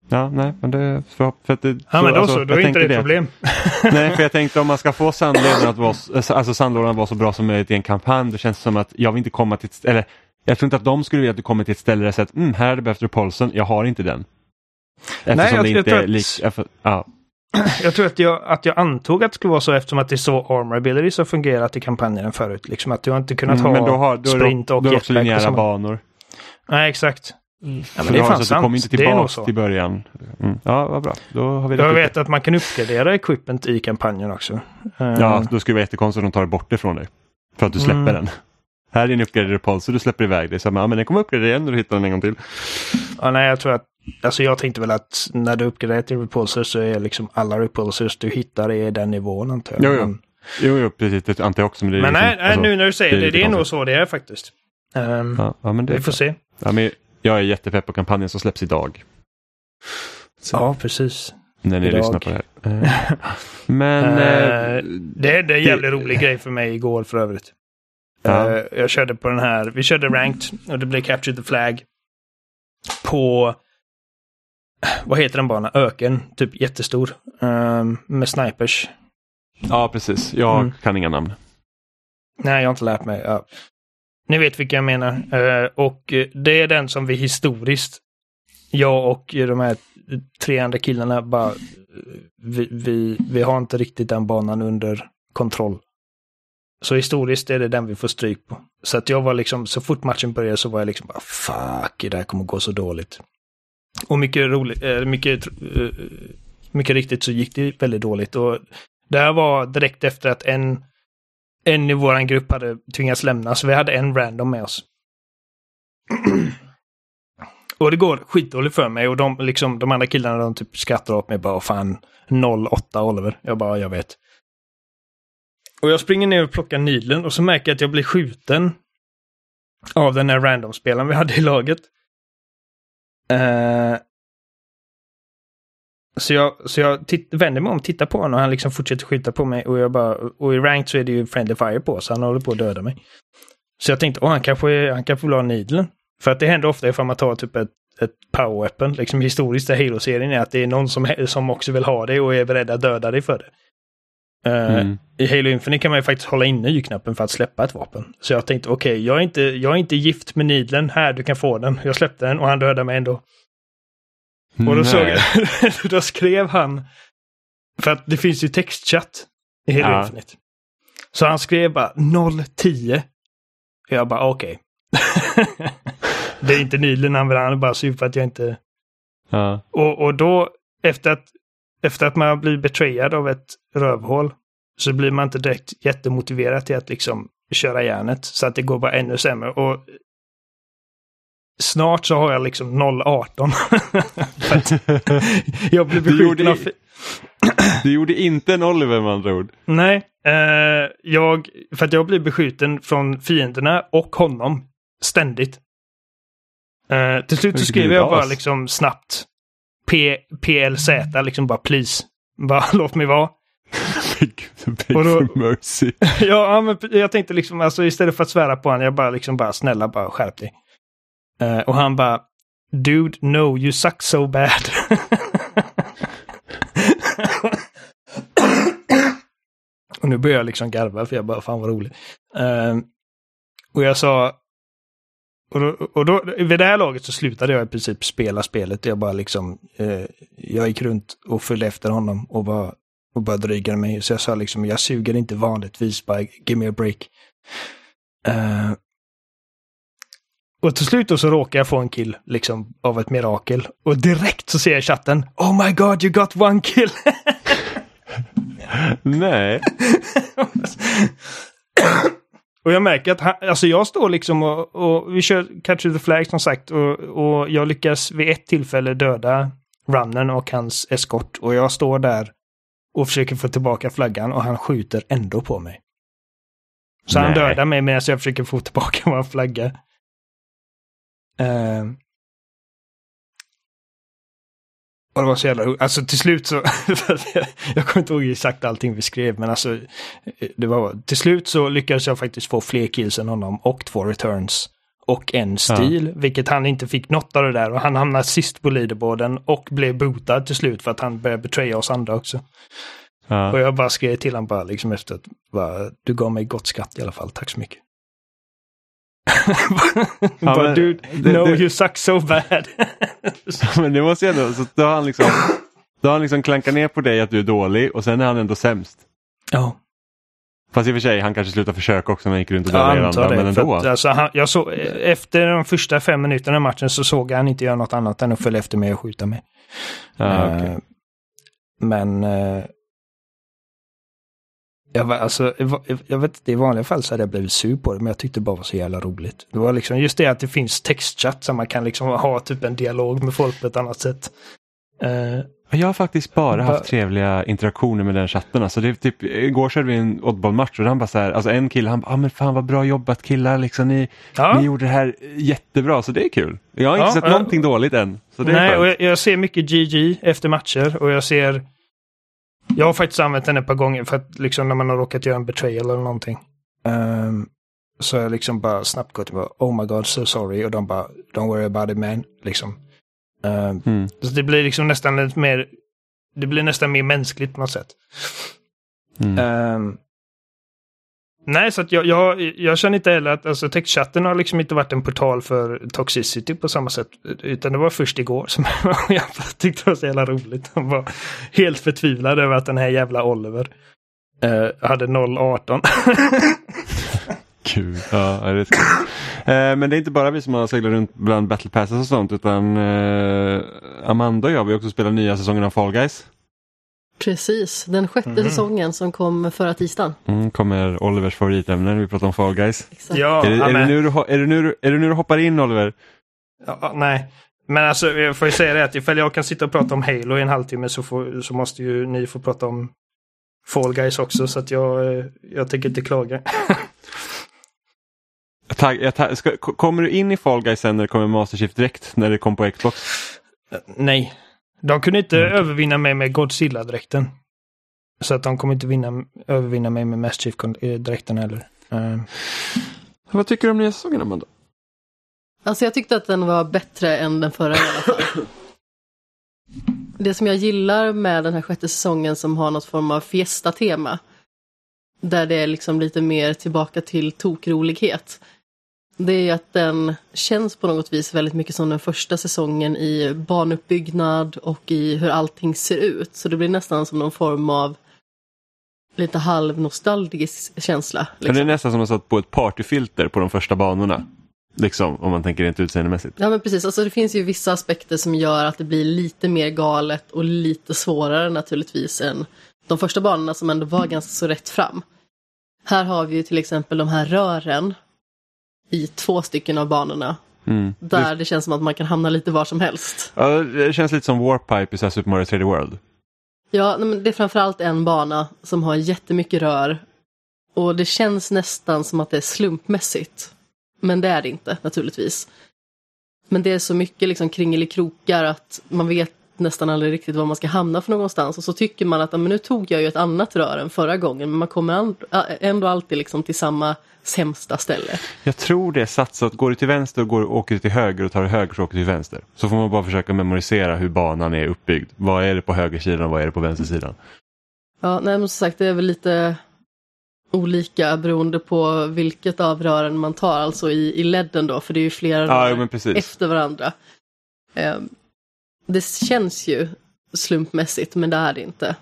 Ja, nej, men det... För, för att det Ja men då alltså, så, då jag är inte det ett problem. Nej, för jag tänkte om man ska få sandlådan att vara, s- alltså sandlådan att vara så bra som möjligt i en kampanj, då känns det som att jag vill inte komma till ett, eller jag tror inte att de skulle vilja att du kommer till ett ställe där jag säger att mm, här hade behövt repulsen, jag har inte den. Eftersom Nej, jag- det jag inte tror är lik, eftersom- ja. Jag tror att jag, att jag antog att det skulle vara så eftersom att det är så armor abilities har fungerat i kampanjen förut. Liksom att du har inte kunnat Mm, ha men då har, då sprint och då är det också linjära banor. Nej, exakt. Ja, För men det är fan så att du kommer sant. inte Det tillbaka så. till början. Mm. Ja, vad bra. Då har vi Jag vet det. att man kan uppgradera equipment i kampanjen också. Eh, Ja, då skulle det vara jättekonstigt om de tar det bort ifrån dig. För att du släpper Mm. den. Här är en uppgraderad repulse och du släpper iväg dig. Så, ja, men den kommer uppgradera igen när du hittar den en gång till. Ja, nej, jag tror att... Alltså jag tänkte väl att när du uppgraderar till repulsors så är liksom alla repulsors du hittar i den nivån antar jag. Jo, jo. Men, Jo, jo precis. Det antar jag också. Men, det är men liksom, nej, nej alltså, nu när du säger det är det, det är nog så det är faktiskt. Ehm, Ja, ja, men det vi får bra. se. Ja, men jag är jättepepp på kampanjen som släpps idag. Så, Ja, precis. när ni idag. lyssnar på det här. Eh, Men... Eh, Det, det är en jävligt rolig grej för mig igår för övrigt. Ja. Eh, jag körde på den här, vi körde ranked och det blev Capture the Flag. På, vad heter den banan? Öken, typ jättestor. ehm, med snipers. ja, precis. Jag Mm. kan inga namn. Nej, jag har inte lärt mig. Ja. Ni vet vilka jag menar. Eh, och eh, det är den som vi historiskt, jag och de här tre andra killarna bara, eh, vi, vi, vi har inte riktigt den banan under kontroll. Så historiskt är det den vi får stryk på. Så att jag var liksom, så fort matchen började så var jag liksom bara fuck, det här kommer gå så dåligt. Och mycket roligt, eh, mycket, mycket riktigt så gick det väldigt dåligt. Och det här var direkt efter att en en i vår grupp hade tvingats lämna, så vi hade en random med oss. och det går skitdåligt för mig och de, liksom, de andra killarna de typ skrattar åt mig bara fan 08 Oliver. Jag bara, jag vet. Och jag springer ner och plockar nylen och så märker jag att jag blir skjuten av den här random-spelaren vi hade i laget. Eh, så jag, så jag titt, vänder mig om, tittar på honom och han liksom fortsätter skjuta på mig och jag bara, och i ranked så är det ju friendly fire på så han håller på att döda mig. Så jag tänkte, åh han kanske, han kanske vill ha needlen. För att det händer ofta ifall man tar typ ett, ett power weapon, liksom historiskt i Halo-serien är att det är någon som, som också vill ha det och är beredd att döda dig för det. Eh, Mm. I Halo Infinite kan man ju faktiskt hålla inne Y-knappen för att släppa ett vapen. Så jag tänkte, okej, jag, är inte, jag är inte gift med needlen, här du kan få den. Jag släppte den och han dödade mig ändå. Och då såg då skrev han, för att det finns ju textchatt i Halo Ja. Infinite. Så han skrev bara 010. Jag bara okej. det är inte Nilen han vill, han är bara sur för att jag inte... Ja. Och, och då, efter att, efter att man blir betrayad av ett rövhål, så blir man inte direkt jättemotiverad till att liksom köra järnet. Så att det går bara ännu sämre. Och snart så har jag liksom 018. För att jag blev Du beskjuten av... Du gjorde inte en Oliver med andra ord. Nej, eh, jag, för att jag blir beskjuten från fienderna och honom ständigt. Eh, till slut så skriver jag bara liksom snabbt P, PLZ, liksom bara please. Bara låt mig vara. Beg Och då- for mercy. ja, ja, men jag tänkte liksom, alltså istället för att svära på honom, jag bara liksom bara snälla bara skärp dig. Uh, och han bara Dude, no, you suck so bad. och nu börjar jag liksom garva för jag bara, fan vad roligt. Uh, och jag sa, och då, och då, vid det här laget så slutade jag i princip spela spelet. Jag bara liksom, eh, jag gick runt och följde efter honom och bara och bara drygade mig. Så jag sa liksom, jag suger inte vanligtvis, bara give me a break. Uh, och till slut så råkar jag få en kill, liksom, av ett mirakel. Och direkt så ser jag i chatten, Oh my god, you got one kill! Nej. och jag märker att han, alltså jag står liksom och, och vi kör Catch the Flag som sagt och, och jag lyckas vid ett tillfälle döda runnen och hans eskort. Och jag står där och försöker få tillbaka flaggan och han skjuter ändå på mig. Så han Nej. dödar mig medan jag försöker få tillbaka vår flagga. Eh, och det var så jävla. Alltså till slut så, jag kommer inte ihåg exakt allting vi skrev, men alltså det var, till slut så lyckades jag faktiskt få fler kills än honom och två returns. Och en stil, vilket han inte fick något av det där. Och han hamnade sist på leaderboarden och blev botad till slut för att han började betraya oss andra också. Och Ja. jag bara skrev till honom bara liksom efter att bara, du gav mig gott skatt i alla fall, tack så mycket. Bara, men dude, det- no det- you suck so bad. Men det måste jag ändå, så då har han liksom, då har han liksom klankat ner på dig att du är dålig och sen är han ändå sämst. ja, Fast i och för sig, han kanske slutar försöka också när han gick runt och dödade andra. det. Men ändå. att, alltså, han, jag såg, efter de första fem minuterna i matchen så såg han inte göra något annat än att följa efter mig och skjuta mig. Ja, okej. Eh, Men eh, jag, alltså, jag vet inte, i vanliga fall så hade jag blivit sur på det, men jag tyckte det bara var så jävla roligt. Det var liksom just det att det finns textchatt så man kan liksom ha typ en dialog med folk på ett annat sätt. Eh, Jag har faktiskt bara haft Ba- trevliga interaktioner med den chatten. Alltså det är typ, igår körde vi en oddball-match och han bara så här, alltså en kille han bara, ah, men fan vad bra jobbat killar, liksom, ni, Ja. ni gjorde det här jättebra så det är kul. Jag har inte Ja, sett ja. någonting dåligt än. Så det är Nej, skönt. och jag, jag ser mycket GG efter matcher och jag ser... Jag har faktiskt använt den ett par gånger för att liksom när man har råkat göra en betrayal eller någonting. Um, så jag liksom bara snabbt gått och bara Oh my god, so sorry. Och de bara Don't worry about it man. Liksom. Um, Mm. Så det blir liksom nästan lite mer... Det blir nästan mer mänskligt på något sätt. Mm. Ehm, nej, så att jag, jag, jag känner inte heller att alltså, textchatten har liksom inte varit en portal för toxicity på samma sätt. Utan det var först igår som jag tyckte det var så jävla roligt. Jag var helt förtvivlad över att den här jävla Oliver eh, hade 018. Kul. Ja, det är. Eh, men det är inte bara vi som har seglat runt bland battle passes och sånt utan eh, Amanda och jag vi också spelat nya säsongen av Fall Guys. Precis, den sjätte Mhm. säsongen som kom förra tisdagen. Mm, kommer Olivers favoritämne när vi pratar om Fall Guys. Exakt. ja, är, det, är, nu du, ho- är, det nu, du- är det nu du hoppar in Oliver? ja, nej. Men alltså, jag får ju säga det att ifall jag kan sitta och prata om Halo i en halvtimme så, får, så måste ju ni få prata om Fall Guys också. Så att jag, eh, jag tänker inte klaga. Jag jag tagg, ska, ko- kommer du in i Fall Guys sen när det kommer Master Chief direkt när det kom på Xbox? Nej. De kunde inte Mm. övervinna mig med Godzilla-dräkten. Så att de kommer inte vinna, övervinna mig med Mass Chief-dräkten heller. Eh, Vad tycker du om nya säsongen Amanda? Alltså jag tyckte att den var bättre än den förra i alla fall. Det som jag gillar med den här sjätte säsongen som har något form av fiesta-tema. Där det är liksom lite mer tillbaka till tokrolighet. Det är att den känns på något vis väldigt mycket som den första säsongen i banuppbyggnad och i hur allting ser ut. Så det blir nästan som någon form av lite halvnostalgisk känsla. Ja, Det är Liksom. nästan som att satt på ett partyfilter på de första banorna. Liksom, om man tänker rent utseendemässigt. Ja men precis, alltså det finns ju vissa aspekter som gör att det blir lite mer galet och lite svårare naturligtvis än de första banorna som ändå var ganska så rätt fram. Här har vi ju till exempel de här rören i två stycken av banorna. Mm. Där det känns som att man kan hamna lite var som helst. Ja, det känns lite som Warpipe i så Super Mario 3D World. Ja, men det är framförallt en bana som har jättemycket rör. Och det känns nästan som att det är slumpmässigt. Men det är det inte naturligtvis. Men det är så mycket liksom kringelikrokar att man vet nästan aldrig riktigt var man ska hamna för någonstans. Och så tycker man att men nu tog jag ju ett annat rör än förra gången. Men man kommer ändå alltid liksom till samma sämsta ställe. Jag tror det är att går du till vänster och går, åker du till höger och tar du höger så åker du till vänster. Så får man bara försöka memorisera hur banan är uppbyggd. Vad är det på högersidan och vad är det på vänstersidan? Ja, nej men som sagt det är väl lite olika beroende på vilket av rören man tar, alltså i, i ledden då, för det är ju flera Ja, rör efter varandra. Eh, det känns ju slumpmässigt, men det är det inte.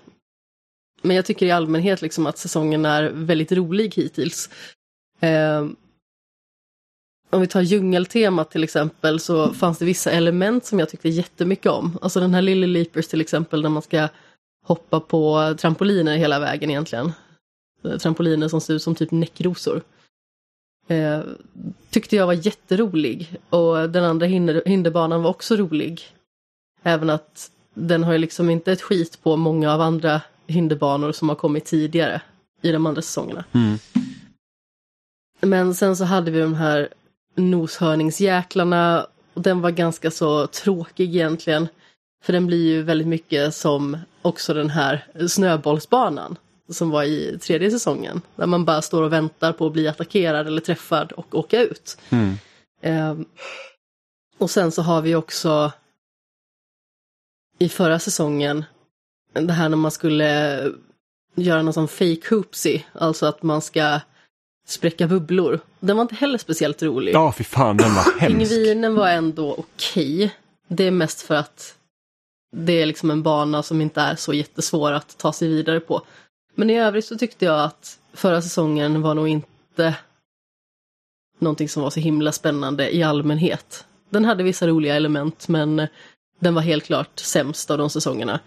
Men jag tycker i allmänhet liksom att säsongen är väldigt rolig hittills. Eh, om vi tar djungeltemat till exempel så fanns det vissa element som jag tyckte jättemycket om. Alltså den här Lily Leapers till exempel när man ska hoppa på trampoliner hela vägen egentligen. Eh, trampoliner som ser ut som typ näckrosor. Eh, tyckte jag var jätterolig och den andra hinder, hinderbanan var också rolig. Även att den har ju liksom inte ett skit på många av andra hinderbanor som har kommit tidigare i de andra säsongerna. Mm. Men sen så hade vi de här noshörningsjäklarna och den var ganska så tråkig egentligen. För den blir ju väldigt mycket som också den här snöbollsbanan som var i tredje säsongen. Där man bara står och väntar på att bli attackerad eller träffad och åka ut. Mm. Ehm, och sen så har vi också i förra säsongen det här när man skulle göra någon sån fake hoopsie, alltså att man ska spräcka bubblor. Den var inte heller speciellt rolig. Ja, fy fan den var hemsk. Pingvinen var ändå okej. Det är mest för att det är liksom en bana som inte är så jättesvår att ta sig vidare på. Men i övrigt så tyckte jag att förra säsongen var nog inte någonting som var så himla spännande i allmänhet. Den hade vissa roliga element men den var helt klart sämst av de säsongerna.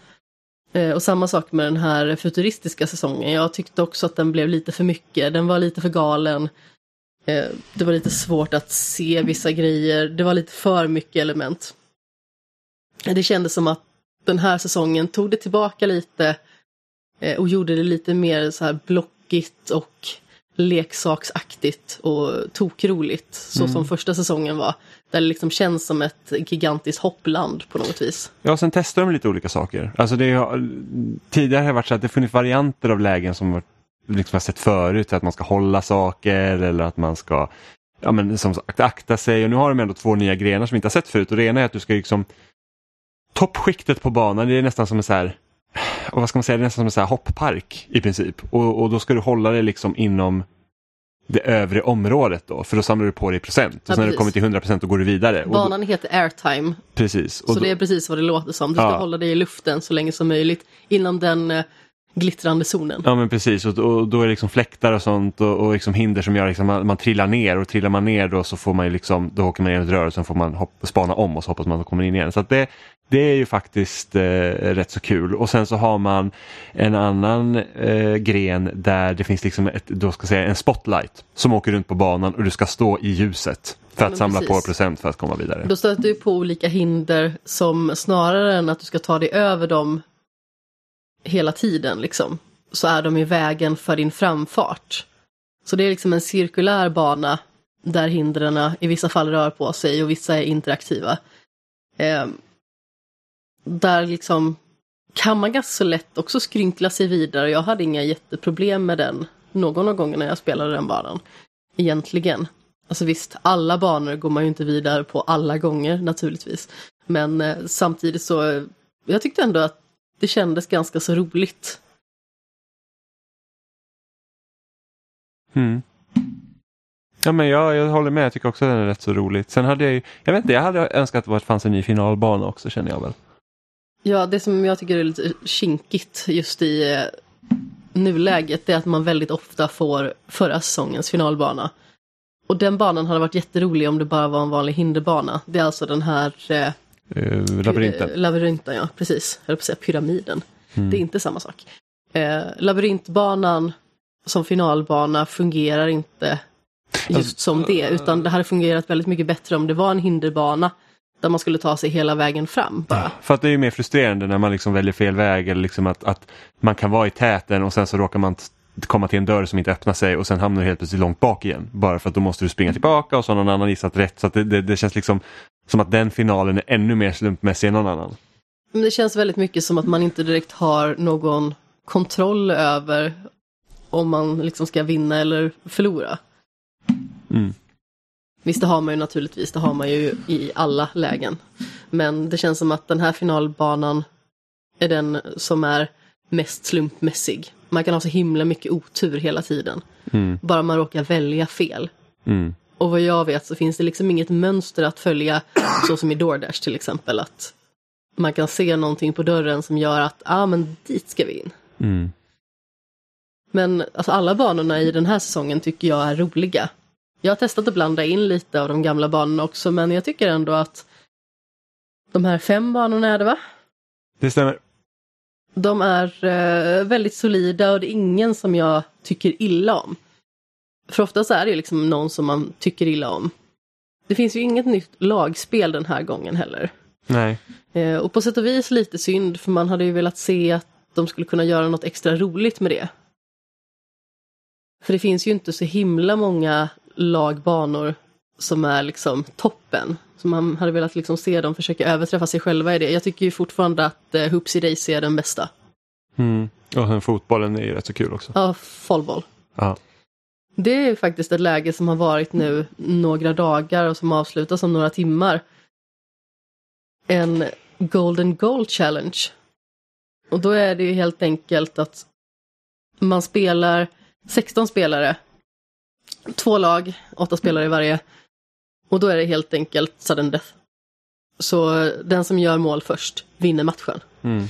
Eh, Och samma sak med den här futuristiska säsongen. Jag tyckte också att den blev lite för mycket. Den var lite för galen. Eh, Det var lite svårt att se vissa grejer. Det var lite för mycket element. Det kändes som att den här säsongen tog det tillbaka lite eh, och gjorde det lite mer så här blockigt och leksaksaktigt och tokroligt. Så som första säsongen var. Där det liksom känns som ett gigantiskt hoppland på något vis. Ja, sen testar de lite olika saker. Alltså det har, tidigare har det varit så att det funnits varianter av lägen som varit- liksom har sett förut. Att man ska hålla saker eller att man ska ja, men, som sagt, akta sig. Och nu har de ändå två nya grenar som vi inte har sett förut. Och det ena är att du ska liksom toppskiktet på banan, det är nästan som en så här och vad ska man säga, det är nästan som en så här hopppark i princip. Och, och då ska du hålla dig liksom inom det övre området då, för då samlar du på dig procent. Och Ja, sen när du kommer till 100 procent då går du vidare. Och då, Banan heter airtime, precis. Och så då, det är precis vad det låter som. Du ska Ja. hålla dig i luften så länge som möjligt inom den eh, glittrande zonen. Ja men precis och, och då är det liksom fläktar och sånt och, och liksom hinder som gör liksom man, man trillar ner och trillar man ner då så får man ju liksom, då åker man ner ett rör och sen får man hopp, spana om och så hoppas man att man kommer in igen. Så det, det är ju faktiskt eh, rätt så kul och sen så har man en annan eh, gren där det finns liksom ett, då ska säga, en spotlight som åker runt på banan och du ska stå i ljuset för att men samla på precis. procent för att komma vidare. Då stöter du på olika hinder som snarare än att du ska ta dig över dem hela tiden liksom, så är de i vägen för din framfart. Så det är liksom en cirkulär bana där hindren i vissa fall rör på sig och vissa är interaktiva. Eh, där liksom kan man ganska så lätt också skrynkla sig vidare. Jag hade inga jätteproblem med den någon av gångerna jag spelade den banan. Egentligen. Alltså visst, alla banor går man ju inte vidare på alla gånger naturligtvis. Men eh, samtidigt så, eh, jag tyckte ändå att det kändes ganska så roligt. Mm. Ja men jag, jag håller med, jag tycker också att den är rätt så roligt. Sen hade jag ju, jag vet inte, jag hade önskat att det fanns en ny finalbana också känner jag väl. Ja, det som jag tycker är lite kinkigt just i eh, nuläget är att man väldigt ofta får förra säsongens finalbana. Och den banan hade varit jätterolig om det bara var en vanlig hinderbana. Det är alltså den här eh, labyrinten. Eh, labyrinten, ja precis. Jag höll på att säga pyramiden. Det är inte samma sak. Eh, labyrintbanan som finalbana fungerar inte just Alltså, som det, utan det hade fungerat väldigt mycket bättre om det var en hinderbana där man skulle ta sig hela vägen fram bara. För att det är ju mer frustrerande när man liksom väljer fel väg eller liksom att, att man kan vara i täten och sen så råkar man komma till en dörr som inte öppnar sig och sen hamnar du helt plötsligt långt bak igen. Bara för att då måste du springa tillbaka och så har någon annan gissat rätt. Så att det, det, det känns liksom som att den finalen är ännu mer slumpmässig än någon annan. Men det känns väldigt mycket som att man inte direkt har någon kontroll över om man liksom ska vinna eller förlora. Mm. Visst, det har man ju naturligtvis, det har man ju i alla lägen. Men det känns som att den här finalbanan är den som är mest slumpmässig. Man kan ha så himla mycket otur hela tiden. Mm. Bara man råkar välja fel. Mm. Och vad jag vet så finns det liksom inget mönster att följa, så som i DoorDash till exempel. Att man kan se någonting på dörren som gör att, ja ah, men dit ska vi in. Mm. Men alltså, alla banorna i den här säsongen tycker jag är roliga. Jag har testat att blanda in lite av de gamla banorna också, men jag tycker ändå att de här fem banorna är det va? Det stämmer. De är eh, väldigt solida och det är ingen som jag tycker illa om. För oftast är det ju liksom någon som man tycker illa om. Det finns ju inget nytt lagspel den här gången heller. Nej. Eh, och på sätt och vis lite synd, för man hade ju velat se att de skulle kunna göra något extra roligt med det. För det finns ju inte så himla många lagbanor som är liksom toppen. Så man hade velat liksom se dem försöka överträffa sig själva i det. Jag tycker ju fortfarande att eh, Hoopsie Daisy är den bästa. Mm. Och sen fotbollen är ju rätt så kul också. Ja, Fallball. Ja. Det är faktiskt ett läge som har varit nu några dagar och som avslutas om några timmar. En Golden Goal Challenge. Och då är det ju helt enkelt att man spelar 16 spelare, två lag, åtta spelare i varje. Och då är det helt enkelt sudden death. Så den som gör mål först vinner matchen. Mm.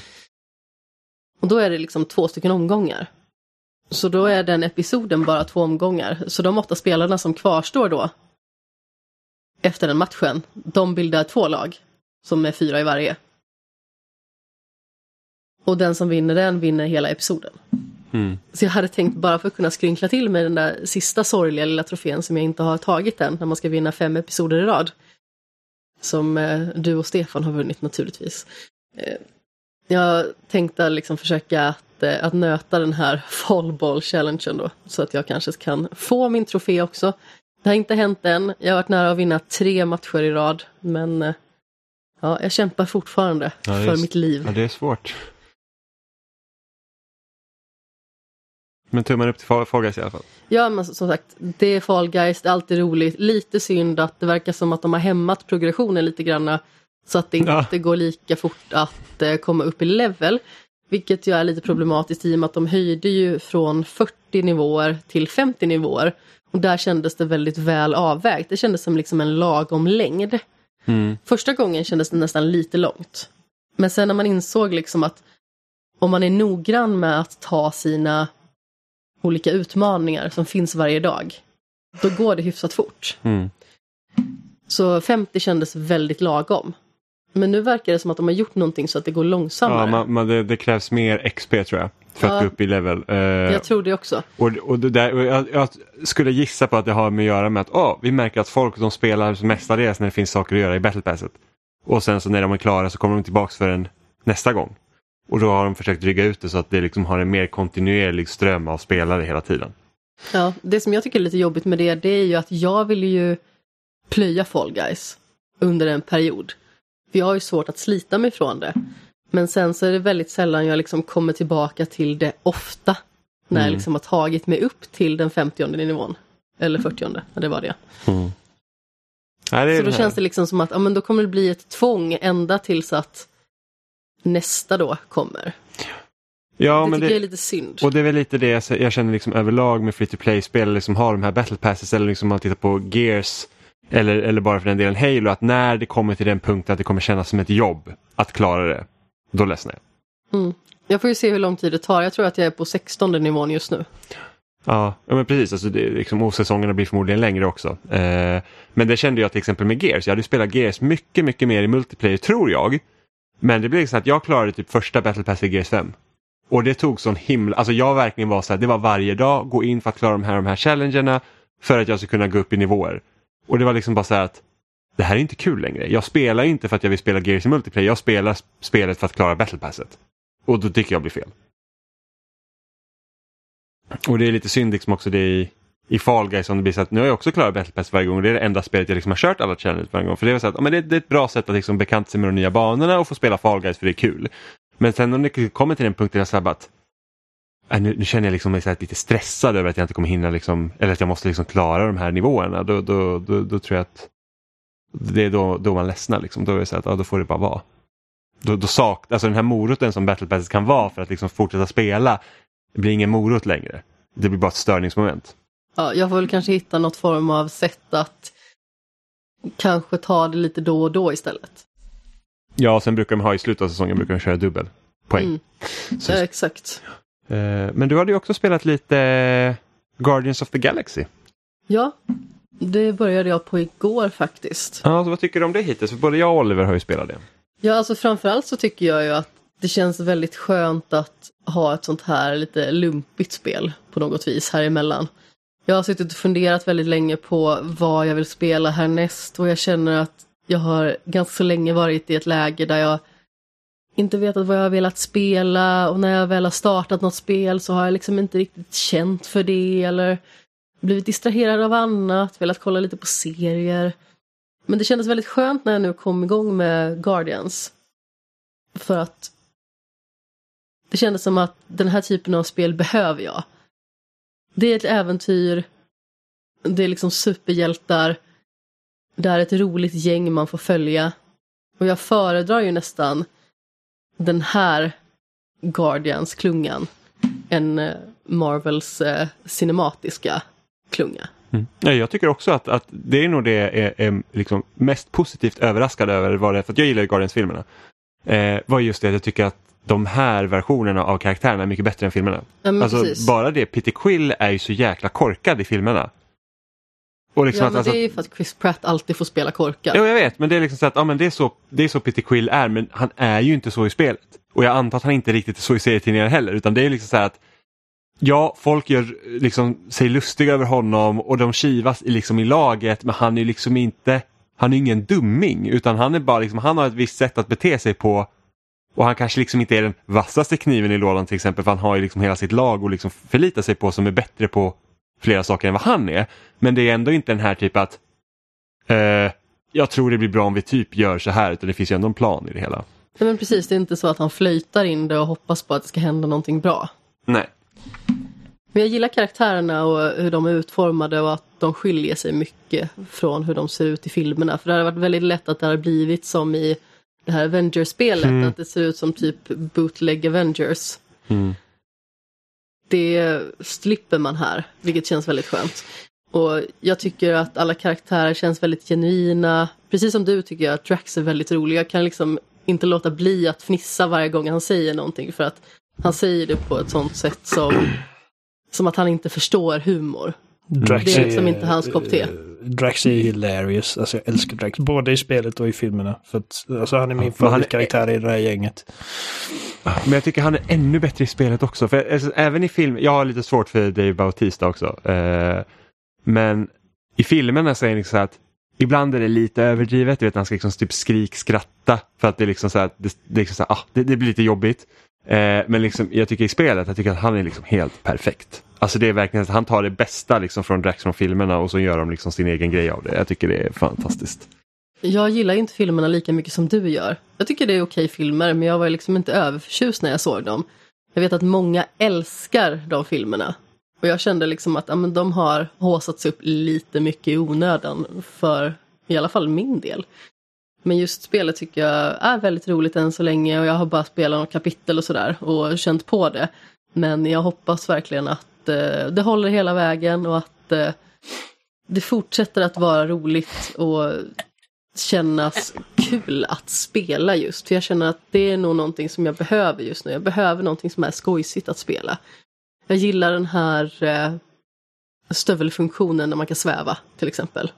Och då är det liksom två stycken omgångar. Så då är den episoden bara två omgångar. Så de åtta spelarna som kvarstår då efter den matchen, de bildar två lag som är fyra i varje. Och den som vinner den vinner hela episoden. Mm. Så jag hade tänkt bara för att kunna skrynkla till med den där sista sorgliga lilla trofén som jag inte har tagit än när man ska vinna fem episoder i rad. Som eh, du och Stefan har vunnit naturligtvis. Eh, Jag tänkte liksom försöka att, eh, att nöta den här fallball challengen då. Så att jag kanske kan få min trofé också. Det har inte hänt än. Jag har varit nära att vinna tre matcher i rad. Men eh, ja, jag kämpar fortfarande Ja, är för mitt liv. Ja, det är svårt. Men tummen upp till Fall Guys i alla fall. Ja men som sagt, det är Fall Guys, det är alltid roligt. Lite synd att det verkar som att de har hämmat progressionen lite granna. Så att det inte Ja. går lika fort att eh, komma upp i level. Vilket ju är lite problematiskt i och med att de höjde ju från 40 nivåer till 50 nivåer. Och där kändes det väldigt väl avvägt. Det kändes som liksom en lagom längd. Mm. Första gången kändes det nästan lite långt. Men sen när man insåg liksom att om man är noggrann med att ta sina olika utmaningar som finns varje dag, då går det hyfsat fort. Mm. Så 50 kändes väldigt lagom. Men nu verkar det som att de har gjort någonting så att det går långsammare. Ja, man, man, det, det krävs mer XP tror jag. För att Ja. gå upp i level. Eh, Jag tror det också. och, och det där, och jag, jag skulle gissa på att det har med att göra med att åh, vi märker att folk de spelar mestadels när det finns saker att göra i Battle Passet. Och sen så när de är klara så kommer de tillbaks för en nästa gång. Och då har de försökt dryga ut det så att det liksom har en mer kontinuerlig ström av spelare hela tiden. Ja, det som jag tycker är lite jobbigt med det, det är ju att jag vill ju plöja Fall Guys under en period. För jag har ju svårt att slita mig från det. Men sen så är det väldigt sällan jag liksom kommer tillbaka till det ofta. När jag Mm. liksom har tagit mig upp till den 50 nivån. Eller 40 ja, det var det. Mm. Nej, det Så då känns det liksom som att ja, men då kommer det bli ett tvång ända tills att nästa då kommer. ja, det men tycker det, jag är lite synd. Och det är väl lite det jag jag känner liksom överlag med free to play-spel, liksom har de här battle passes eller liksom om man tittar på Gears eller, eller bara för den delen Halo, att när det kommer till den punkten att det kommer kännas som ett jobb att klara det, då ledsnar jag. Mm. Jag får ju se hur lång tid det tar. Jag tror att jag är på 16 nivån just nu. Ja, ja men precis, alltså det, liksom, och säsongerna blir förmodligen längre också. Eh, men det kände jag till exempel med Gears, jag hade spelat Gears mycket, mycket mer i multiplayer tror jag. Men det blev liksom att jag klarade typ första battle pass i Gears 5. Och det tog sån himla, alltså jag verkligen var så här, det var varje dag, gå in för att klara de här, de här challengerna för att jag ska kunna gå upp i nivåer. Och det var liksom bara så här att det här är inte kul längre. Jag spelar inte för att jag vill spela Gears i multiplayer, jag spelar spelet för att klara Battlepasset. Och då tycker jag blir fel. Och det är lite synd liksom också det i, i Fall Guys som det blir så att nu har jag också klarat Battlepass varje gång och det är det enda spelet jag liksom har kört alla challenges varje gång. För det är så att ja, men det, det är ett bra sätt att liksom bekanta sig med de nya banorna och få spela Fall Guys för det är kul. Men sen om det kommer till den punkten jag säger att äh, nu, nu känner jag liksom mig lite stressad över att jag inte kommer hinna liksom, eller att jag måste liksom klara de här nivåerna. Då, då, då, då tror jag att det är då, då man ledsnar liksom. Då är det så att ja, då får det bara vara. Då, då sak, alltså den här moroten som Battle Pass kan vara för att liksom fortsätta spela blir ingen morot längre. Det blir bara ett störningsmoment. Ja, jag får väl kanske hitta något form av sätt att kanske ta det lite då och då istället. Ja, sen brukar de ha i slutet av säsongen brukar de köra dubbel poäng. Mm. Så- Ja, exakt. Eh, men du hade ju också spelat lite Guardians of the Galaxy. Ja, det började jag på igår faktiskt. Ja, så vad tycker du om det hittills? För både jag och Oliver har ju spelat det. Ja, alltså framförallt så tycker jag ju att det känns väldigt skönt att ha ett sånt här lite lumpigt spel på något vis här emellan. Jag har suttit och funderat väldigt länge på vad jag vill spela härnäst och jag känner att jag har ganska så länge varit i ett läge där jag inte vetat vad jag har velat spela och när jag väl har startat något spel så har jag liksom inte riktigt känt för det eller blivit distraherad av annat, velat kolla lite på serier. Men det kändes väldigt skönt när jag nu kom igång med Guardians. För att det kändes som att den här typen av spel behöver jag. Det är ett äventyr, det är liksom superhjältar, det är ett roligt gäng man får följa. Och jag föredrar ju nästan den här Guardians-klungan än eh, Marvels eh, cinematiska klunga. Mm. Ja, jag tycker också att, att det är nog det jag är, är liksom mest positivt överraskad över. Var det, för att jag gillar ju Guardians-filmerna. Eh, var just det att jag tycker att de här versionerna av karaktärerna är mycket bättre än filmerna. Ja, alltså precis. bara det, Peter Quill är ju så jäkla korkad i filmerna. Och liksom Ja, att, men alltså, det är ju för att Chris Pratt alltid får spela korkad. Jo, jag vet, men det är liksom så att ja, men det, är så, det är så Peter Quill är, men han är ju inte så i spelet. Och jag antar att han inte riktigt är så i serietidningar heller, utan det är liksom så här att Ja, folk gör liksom sig lustiga över honom och de kivas i, liksom i laget, men han är liksom inte, han är ingen dumming, utan han är bara liksom, han har ett visst sätt att bete sig på Och han kanske liksom inte är den vassaste kniven i lådan till exempel för han har ju liksom hela sitt lag och liksom förlita sig på som är bättre på flera saker än vad han är. Men det är ändå inte den här typ att eh, jag tror det blir bra om vi typ gör så här utan det finns ju ändå en plan i det hela. Nej, men precis, det är inte så att han flöjtar in det och hoppas på att det ska hända någonting bra. Nej. Men jag gillar karaktärerna och hur de är utformade och att de skiljer sig mycket från hur de ser ut i filmerna. För det hade varit väldigt lätt att det hade blivit som i det här Avengers-spelet, Mm. att det ser ut som typ bootleg Avengers. Mm. Det slipper man här, vilket känns väldigt skönt. Och jag tycker att alla karaktärer känns väldigt genuina. Precis som du tycker jag att Drax är väldigt rolig. Jag kan liksom inte låta bli att fnissa varje gång han säger någonting för att han säger det på ett sånt sätt som, som att han inte förstår humor. Drax Det är liksom inte hans kopp te. Drax är hilarious. Alltså jag älskar Drax. Både i spelet och i filmerna. För att, alltså, han är min men han är- favoritkaraktär i det här gänget. Men jag tycker han är ännu bättre i spelet också. För alltså, även i film, jag har lite svårt för Dave Bautista också. Eh, men i filmerna så är det liksom så att ibland är det lite överdrivet. Du vet, han ska liksom typ skrikskratta för att det är liksom så att det, det, liksom så här, ah, det, det blir lite jobbigt. Eh, men liksom, jag tycker i spelet, jag tycker att han är liksom helt perfekt. Alltså det är verkligen att han tar det bästa liksom från Jackson-filmerna och så gör de liksom sin egen grej av det. Jag tycker det är fantastiskt. Jag gillar inte filmerna lika mycket som du gör. Jag tycker det är okej filmer, men jag var liksom inte överförtjust när jag såg dem. Jag vet att många älskar de filmerna. Och jag kände liksom att ja, men de har håsats upp lite mycket i onödan för i alla fall min del. Men just spelet tycker jag är väldigt roligt än så länge och jag har bara spelat några kapitel och sådär och känt på det. Men jag hoppas verkligen att eh, det håller hela vägen och att eh, det fortsätter att vara roligt och kännas kul att spela just. För jag känner att det är nog någonting som jag behöver just nu. Jag behöver någonting som är skojsigt att spela. Jag gillar den här eh, stövelfunktionen när man kan sväva till exempel.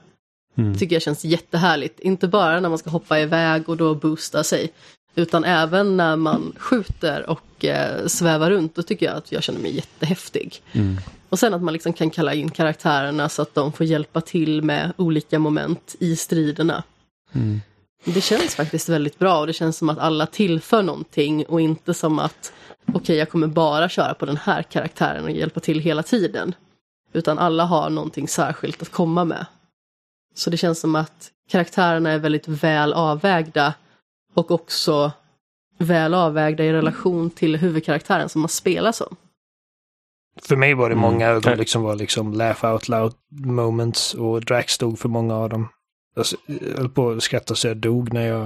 Mm. tycker jag känns jättehärligt. Inte bara när man ska hoppa iväg och då boosta sig. Utan även när man skjuter och eh, svävar runt, då tycker jag att jag känner mig jättehäftig. Mm. Och sen att man liksom kan kalla in karaktärerna så att de får hjälpa till med olika moment i striderna. Mm. Det känns faktiskt väldigt bra och det känns som att alla tillför någonting och inte som att okej, jag kommer bara köra på den här karaktären och hjälpa till hela tiden. Utan alla har någonting särskilt att komma med. Så det känns som att karaktärerna är väldigt väl avvägda och också väl avvägda i relation till huvudkaraktären som man spelar som. För mig var det Mm. många ögonblick som var liksom laugh out loud moments och Drax stod för många av dem. Alltså, jag höll på att skratta så jag dog när jag...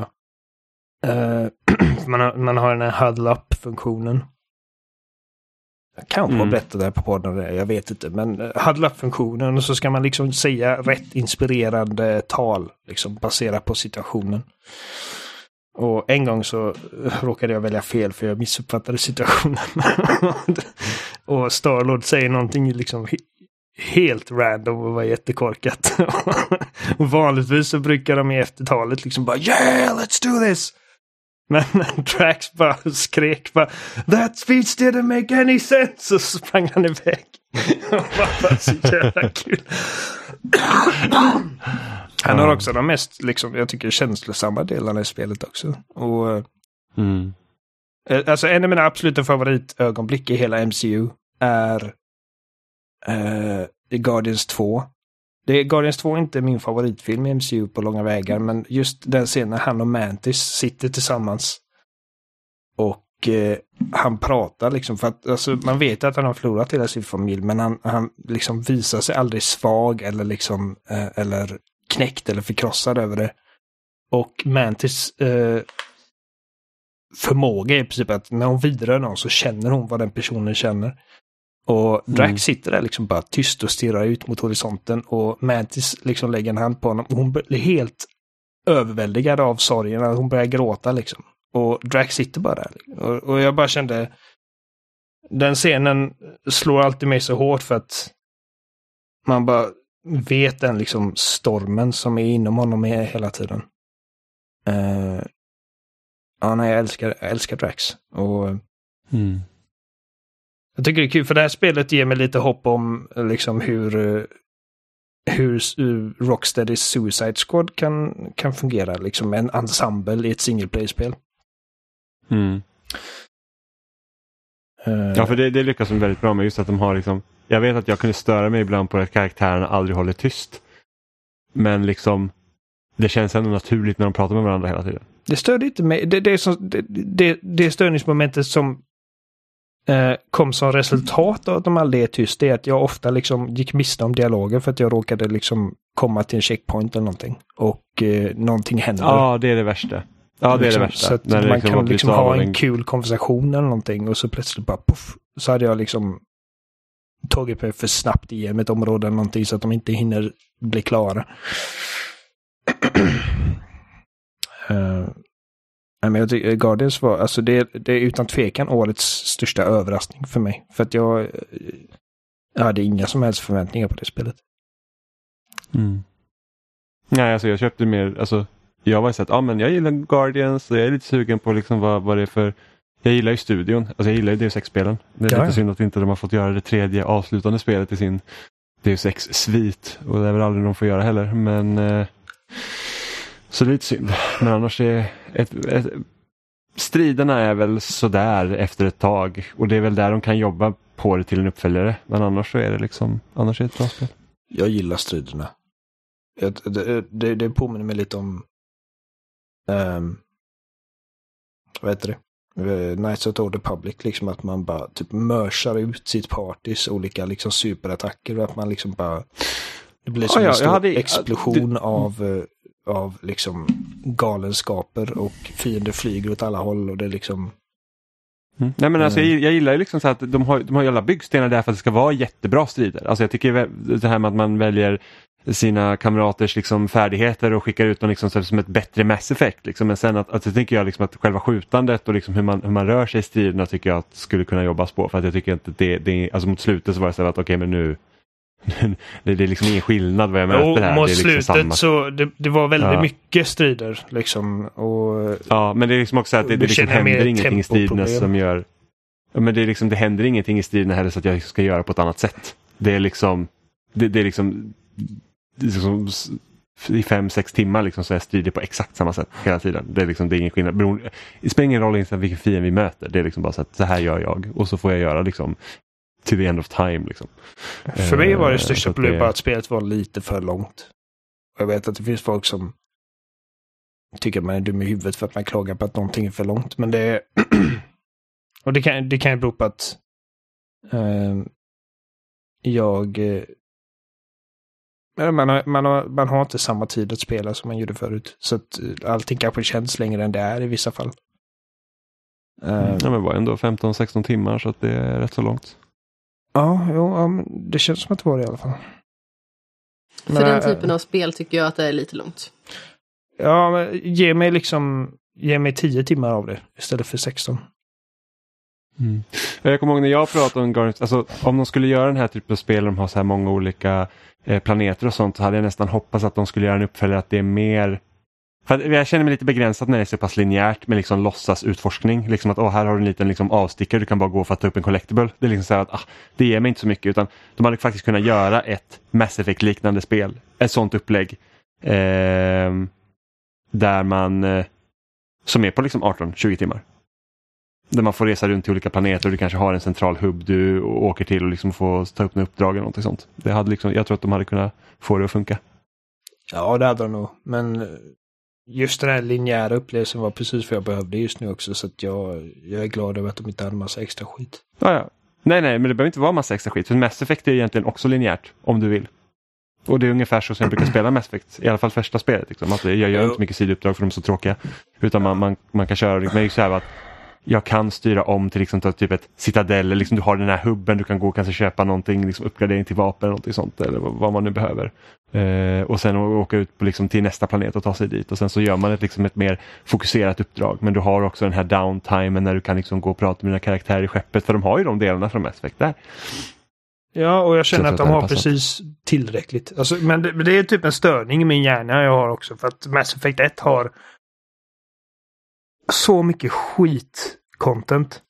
Eh, man, har, man har den här huddle up-funktionen. Jag kanske har Mm. berättat det här på podden, det, jag vet inte. Men uh, huddle up-funktionen och så ska man liksom säga rätt inspirerande tal. Liksom baserat på situationen. Och en gång så eh, råkade jag välja fel för jag missuppfattade situationen. och Starlord säger någonting liksom helt random och var jättekorkat. och vanligtvis så brukar de i eftertalet liksom bara Yeah, let's do this! Men Drax bara skrek bara That speech didn't make any sense! Och så sprang han iväg. Det var bara så jävla kul. Han har också de mest, liksom, jag tycker, känslosamma delarna i spelet också. Och eh, Mm. Eh, Alltså en av mina absoluta favoritögonblick i hela MCU är i Guardians 2. Det är, Guardians 2 är inte min favoritfilm i MCU på långa vägar, men just den scenen när han och Mantis sitter tillsammans. Och eh, han pratar liksom, för att alltså, man vet att han har förlorat hela sin familj, men han, han liksom visar sig aldrig svag eller liksom, eh, eller knäckt eller förkrossad över det. Och Mantis eh, förmåga är i princip att när hon vidrör någon så känner hon vad den personen känner. Och Drax Mm. sitter där liksom bara tyst och stirrar ut mot horisonten och Mantis liksom lägger en hand på honom hon blir helt överväldigad av sorgen. Hon börjar gråta liksom. Och Drax sitter bara där. Och, och jag bara kände den scenen slår alltid mig så hårt för att man bara vet den liksom stormen som är inom honom är hela tiden. Eh, ja, nej, jag älskar, jag älskar Drax. Och Mm. jag tycker det är kul för det här spelet ger mig lite hopp om eh, liksom hur, eh, hur uh, Rocksteadys Suicide Squad kan, kan fungera. Liksom en ensemble i ett single play-spel. Mm. Eh, Ja, för det, det lyckas de väldigt bra med. Just att de har liksom, jag vet att jag kunde störa mig ibland på att karaktärerna aldrig håller tyst. Men liksom, det känns ändå naturligt när de pratar med varandra hela tiden. Det störde inte mig. Det, det, som, det, det, störningsmomentet som eh, kom som resultat av att de aldrig är tyst, det är att jag ofta liksom gick miste om dialogen för att jag råkade liksom komma till en checkpoint eller någonting. Och eh, någonting händer. Ja, det är det värsta. Ja, det är det Liksom, värsta. Så att man liksom kan liksom ha en kul konversation eller någonting och så plötsligt bara puff, så hade jag liksom tagit mig för snabbt igenom ett område eller någonting så att de inte hinner bli klara. uh, nej, men jag tycker eh, Guardians var, alltså det, det är utan tvekan årets största överraskning för mig. För att jag, eh, jag hade inga som helst förväntningar på det spelet. Mm. Nej, alltså jag köpte mer, alltså jag var så att, ja men jag gillar Guardians och jag är lite sugen på liksom vad, vad det är för jag gillar ju studion, alltså jag gillar ju Deus Ex-spelen. Det är Ja, lite ja. synd att inte de har fått göra det tredje avslutande spelet i sin Deus Ex-svit och det är väl aldrig de får göra heller. Men eh, Så det är lite synd. Men annars är ett, ett, striderna är väl sådär efter ett tag och det är väl där de kan jobba på det till en uppföljare. Men annars så är det liksom, annars är det ett bra spel. Jag gillar striderna. Det, det, det, det påminner mig lite om... Um, vad heter det? Eh, Knights of the Old Republic, liksom att man bara typ mörsar ut sitt partys olika liksom superattacker och att man liksom bara... Det blir som ja, en stor hade- explosion av, eh, av liksom galenskaper och fiender flyger åt alla håll och det är liksom... Mm. Nej men alltså jag, jag gillar ju liksom så att de har, de har ju alla byggstenar där för att det ska vara jättebra strider. Alltså jag tycker det här med att man väljer sina kamraters liksom färdigheter och skickar ut dem liksom som ett bättre Mass Effect. Liksom. Men sen att, att så tycker jag liksom att själva skjutandet och liksom hur, man, hur man rör sig i striderna tycker jag att skulle kunna jobbas på. För att jag tycker inte det, det alltså mot slutet så var det så att okej men nu det, det är liksom ingen skillnad vad jag möter Och här. mot det är liksom slutet samma. så det, det var väldigt Ja. mycket strider liksom. Och Ja, men det är liksom också att det, det liksom händer ingenting i striderna som gör... Men det, är liksom, det händer ingenting i striderna heller så att jag ska göra på ett annat sätt. Det är liksom... Det, det är liksom... Liksom I fem, sex timmar liksom så är jag strider på exakt samma sätt hela tiden. Det är liksom det är ingen skillnad. Beroende, det spelar ingen roll egentligen vilken fiende vi möter. Det är liksom bara så att så här gör jag och så får jag göra liksom to the end of time. Liksom. För mig var det Eh, största att problemet bara att spelet var lite för långt. Jag vet att det finns folk som tycker att man är dum i huvudet för att man klagar på att någonting är för långt. Men det är... och det kan, det kan ju bero på att eh, jag... Eh, men man, har, man, har, man har inte samma tid att spela som man gjorde förut. Så att eh, allting kanske känns längre än det är i vissa fall. Eh, Ja, men det var ändå 15-16 timmar så att det är rätt så långt. Ja, jo, ja, men det känns som att det var det i alla fall. För Men, den äh, typen av spel tycker jag att det är lite långt. Ja, men ge mig liksom, ge mig 10 timmar av det istället för 16. Mm. Jag kommer ihåg när jag pratade om Guardians, alltså om de skulle göra den här typen av spel, de har så här många olika eh, planeter och sånt, så hade jag nästan hoppats att de skulle göra en uppföljare att det är mer för jag känner mig lite begränsad när det är så pass linjärt med liksom låtsas utforskning. Liksom att åh, här har du en liten liksom avstickare du kan bara gå för att ta upp en collectible. Det är liksom så här att ah, det ger mig inte så mycket utan de hade faktiskt kunnat göra ett Mass Effect-liknande spel. Ett sånt upplägg. Eh, där man eh, som är på liksom 18-20 timmar. Där man får resa runt till olika planeter och du kanske har en central hubb du åker till och liksom får ta upp några uppdrag eller något sånt. Det hade liksom, jag tror att de hade kunnat få det att funka. Ja, det hade de nog. Men just den här linjära upplevelsen var precis vad jag behövde just nu också. Så att jag, jag är glad över att de inte hade massa extra skit. Ja, ja. Nej, nej, men det behöver inte vara massa extra skit. För Mass Effect är egentligen också linjärt, om du vill. Och det är ungefär så som jag brukar spela Mass Effect, i alla fall första spelet. Liksom. Att jag gör inte mycket sidouppdrag för de är så tråkiga. Utan man, man, man kan köra, men det är så här att jag kan styra om till liksom, typ ett citadell, eller liksom, du har den här hubben, du kan gå och kanske köpa någonting, liksom, uppgradering till vapen eller någonting sånt, eller vad, man nu behöver. Eh, och sen åka ut på, liksom, till nästa planet och ta sig dit och sen så gör man ett, liksom, ett mer fokuserat uppdrag. Men du har också den här downtimen när du kan liksom, gå och prata med dina karaktärer i skeppet, för de har ju de delarna från Mass Effect där. Ja, och jag känner Så att jag de har precis tillräckligt. Alltså, men, det, det är typ en störning i min hjärna jag har också. För att Mass Effect 1 har så mycket skit-content.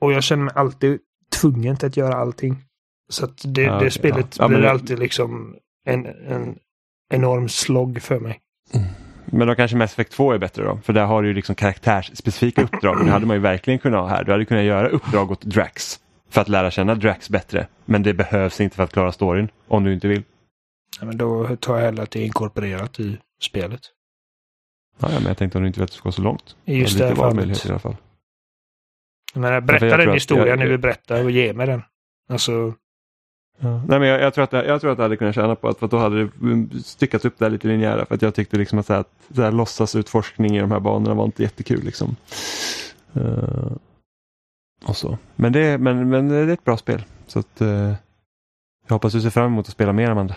Och jag känner mig alltid tvungen till att göra allting. Så att det, Ja, det spelet ja. Ja, blir det- alltid liksom en, en enorm slogg för mig. Men då kanske Mass Effect 2 är bättre då, för där har du ju liksom karaktärsspecifika uppdrag det hade man ju verkligen kunnat ha här. Du hade kunnat göra uppdrag åt Drax för att lära känna Drax bättre. Men det behövs inte för att klara storyn, om du inte vill. Ja, men då tar jag hellre att det är inkorporerat i spelet. Ja, ja, men jag tänkte om du inte vill att det ska så långt. Just Ja, det lite valmöjlighet i alla fall. Men jag berätta tror den historien jag- ni vill berätta och ge mig den. Alltså, Ja. Nej, men jag, jag, tror att jag tror att det hade kunnat tjäna på att för då hade det mm, styckats upp där lite linjära för att jag tyckte liksom att, så här, så här, låtsasutforskning i de här banorna var inte jättekul. Liksom. Eh, och så. Men, det, men, men det är ett bra spel. Så att, eh, jag hoppas du ser fram emot att spela mer Amanda.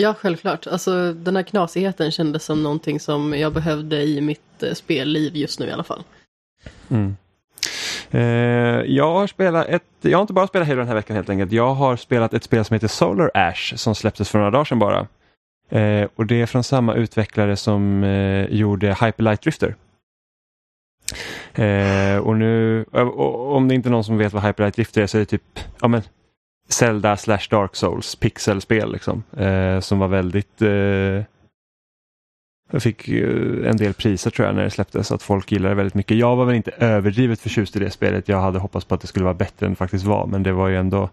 Ja, självklart. Alltså den här knasigheten kändes som någonting som jag behövde i mitt eh, spelliv just nu i alla fall. Mm. Eh, jag har spelat ett, jag har inte bara spelat Halo den här veckan helt enkelt. Jag har spelat ett spel som heter Solar Ash som släpptes för några dagar sedan bara. Eh, och det är från samma utvecklare som eh, gjorde Hyperlight Drifter. Eh, och nu, eh, och, och, om det inte är någon som vet vad Hyperlight Drifter är så är det typ ja, men, Zelda slash Dark Souls pixelspel liksom. Eh, som var väldigt eh, jag fick eh, en del priser tror jag när det släpptes, att folk gillade det väldigt mycket. Jag var väl inte överdrivet förtjust i det spelet. Jag hade hoppats på att det skulle vara bättre än det faktiskt var, men det var ju ändå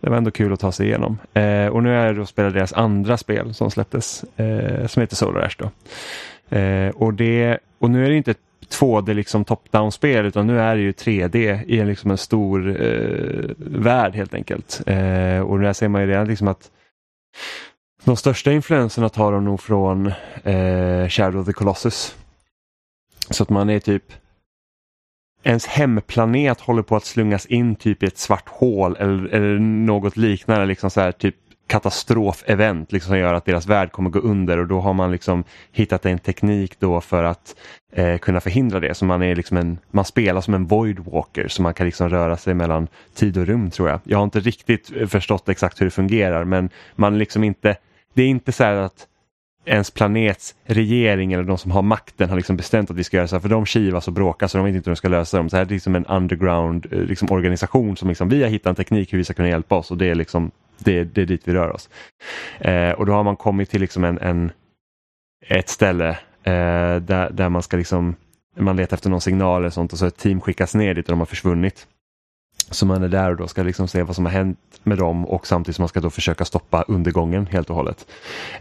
det var ändå kul att ta sig igenom. Eh, och nu är jag då spelat deras andra spel som släpptes, eh, som heter Solar Ash. Då. Eh, och, det, och nu är det inte ett 2D liksom top-down-spel utan nu är det ju 3D i en, liksom en stor eh, värld helt enkelt. Eh, och där ser man ju redan liksom att de största influenserna tar de nog från eh, Shadow of the Colossus. Så att man är typ ens hemplanet håller på att slungas in typ i ett svart hål eller, eller något liknande. Liksom så här, typ katastrofevent liksom, som gör att deras värld kommer gå under och då har man liksom hittat en teknik då för att eh, kunna förhindra det. Så man, är liksom en, man spelar som en void walker så man kan liksom röra sig mellan tid och rum tror jag. Jag har inte riktigt eh, förstått exakt hur det fungerar men man liksom inte, det är inte så här att ens planets regering eller de som har makten har liksom bestämt att vi ska göra så här för de kivas och bråkar så de vet inte hur de ska lösa dem. Så här är det liksom en underground eh, liksom, organisation som liksom, vi har hittat en teknik hur vi ska kunna hjälpa oss och det är liksom det, det är dit vi rör oss. Eh, och då har man kommit till liksom en, en ett ställe eh, där, där man ska liksom man letar efter någon signal eller sånt och så ett team skickas ner dit och de har försvunnit. Så man är där och då ska liksom se vad som har hänt med dem och samtidigt som man ska då försöka stoppa undergången helt och hållet.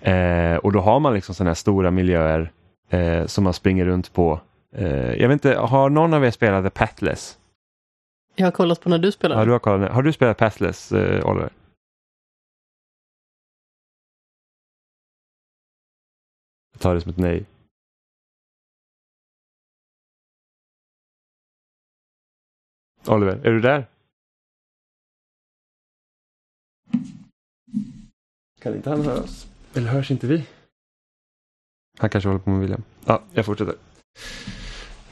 Eh, och då har man liksom sådana här stora miljöer eh, som man springer runt på. Eh, jag vet inte, har någon av er spelat The Pathless? Jag har kollat på när du spelade. Ja, du har, kollat, har du spelat Pathless, eh, Oliver? Jag tar det som ett nej. Oliver, är du där? Kan inte han höra oss? Eller hörs inte vi? Han kanske håller på med William. Ja, jag fortsätter.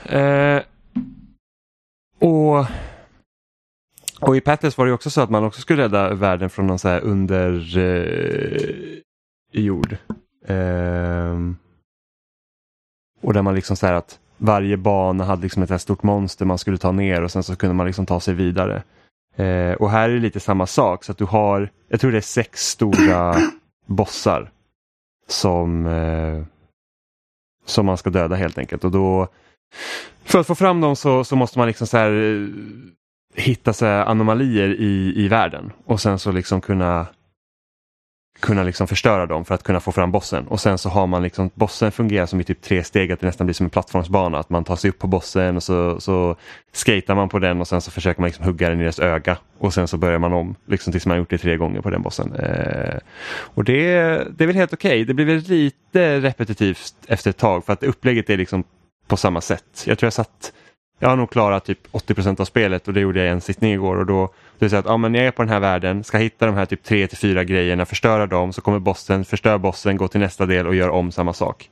Eh, och, och i Pathless var det också så att man också skulle rädda världen från någon så här under eh, jord. Ehm, och där man liksom så här att varje bana hade liksom ett stort monster man skulle ta ner och sen så kunde man liksom ta sig vidare. Eh, och här är det lite samma sak så att du har, jag tror det är sex stora bossar som, eh, som man ska döda helt enkelt. Och då, för att få fram dem så, så måste man liksom så här, eh, hitta så här anomalier i, i världen och sen så liksom kunna kunna liksom förstöra dem för att kunna få fram bossen. Och sen så har man liksom, bossen fungerar som i typ tre steg, att det nästan blir som en plattformsbana. Att man tar sig upp på bossen och så, så skatar man på den och sen så försöker man liksom hugga den i dess öga. Och sen så börjar man om, liksom tills man har gjort det tre gånger på den bossen. Eh, och det, det är väl helt okej. Det blir väl lite repetitivt efter ett tag för att upplägget är liksom på samma sätt. Jag tror jag satt jag har nog klarat typ 80% av spelet och det gjorde jag i en sittning igår och då det vill säga att ja, men jag är på den här världen, ska hitta de här typ 3 till 4 grejerna, förstöra dem, så kommer bossen, förstör bossen, gå till nästa del och gör om samma sak.